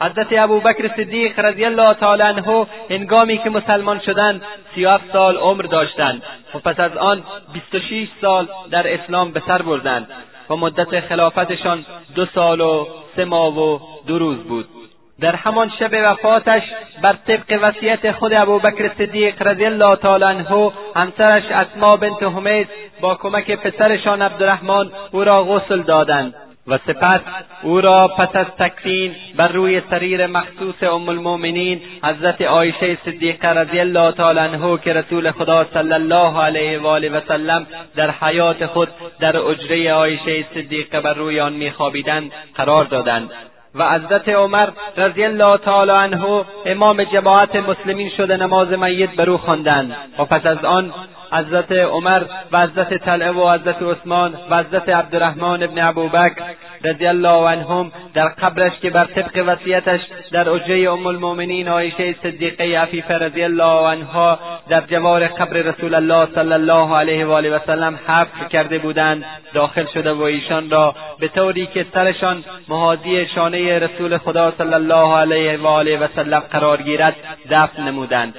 حضرت ابوبکر صدیق رضی الله تعالی عنه هنگامی که مسلمان شدند سی سال عمر داشتند و پس از آن بیست و شیش سال در اسلام به سر بردند و مدت خلافتشان دو سال و سه ماه و دو روز بود. در همان شب وفاتش بر طبق وصیت خود ابوبکر صدیق رضی الله تعالی عنه همسرش اسما بنت حمیس با کمک پسرشان عبدالرحمن او را غسل دادند و سپس او را پس از تکفین بر روی سریر مخصوص ام المؤمنین حضرت عایشه صدیقه رضی الله تعالی عنه که رسول خدا صلی الله علیه و آله و سلم در حیات خود در اجره عایشه صدیقه بر روی آن میخوابیدند قرار دادند. و حضرت عمر رضی الله تعالی عنه امام جماعت مسلمین شده نماز میت بر او خواندند. و پس از آن حضرت عمر و حضرت طلعه و حضرت عثمان و حضرت عبدالرحمن ابن ابوبکر رضی الله عنهم در قبرش که بر طبق وصیتش در اجره ام المؤمنین عایشه صدیقه عفیفه رضی الله عنها در جوار قبر رسول الله صلی الله علیه و آله و سلم حفر کرده بودند داخل شده و ایشان را به طوری که سرشان محاذی شانه رسول خدا صلی الله علیه و آله و سلم قرار گیرد دفن نمودند.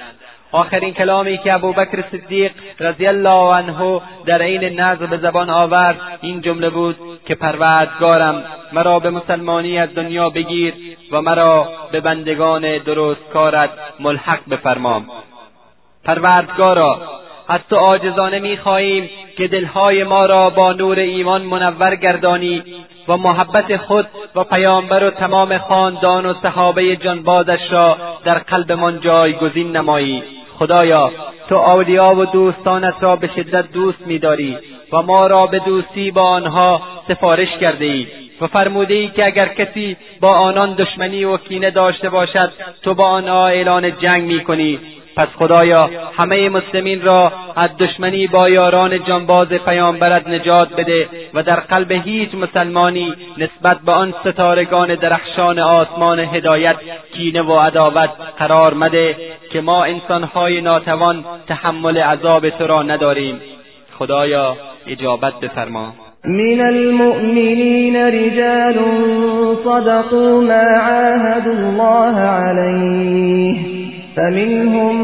آخرین کلامی که ابوبکر صدیق رضی الله عنه در عین نظر به زبان آورد این جمله بود که پروردگارم مرا به مسلمانی از دنیا بگیر و مرا به بندگان درست کارت ملحق بفرمام. پروردگارا از تو عاجزانه می‌خواهیم که دلهای ما را با نور ایمان منور گردانی و محبت خود و پیامبر و تمام خاندان و صحابه جانبازش را در قلبمان جایگزین نمایی. خدایا تو اولیا و دوستانت را به شدت دوست میداری و ما را به دوستی با آنها سفارش کرده ای و فرموده ای که اگر کسی با آنان دشمنی و کینه داشته باشد تو با آنها اعلان جنگ می‌کنی. پس خدایا همه مسلمین را از دشمنی با یاران جانباز پیامبرت نجات بده و در قلب هیچ مسلمانی نسبت به آن ستارگان درخشان آسمان هدایت کینه و عداوت قرار مده که ما انسانهای ناتوان تحمل عذاب تو را نداریم. خدایا اجابت بفرما. من المؤمنين رجال صدقوا ما عاهدوا الله عليه. فمنهم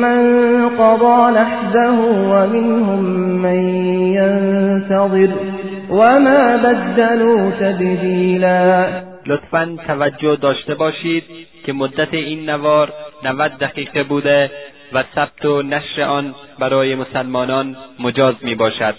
من قضى نحبه ومنهم من ينتظر. وما بدلوا تبدیلا لطفا توجه داشته باشید که مدت این نوار 90 دقیقه بوده و ثبت و نشر آن برای مسلمانان مجاز می باشد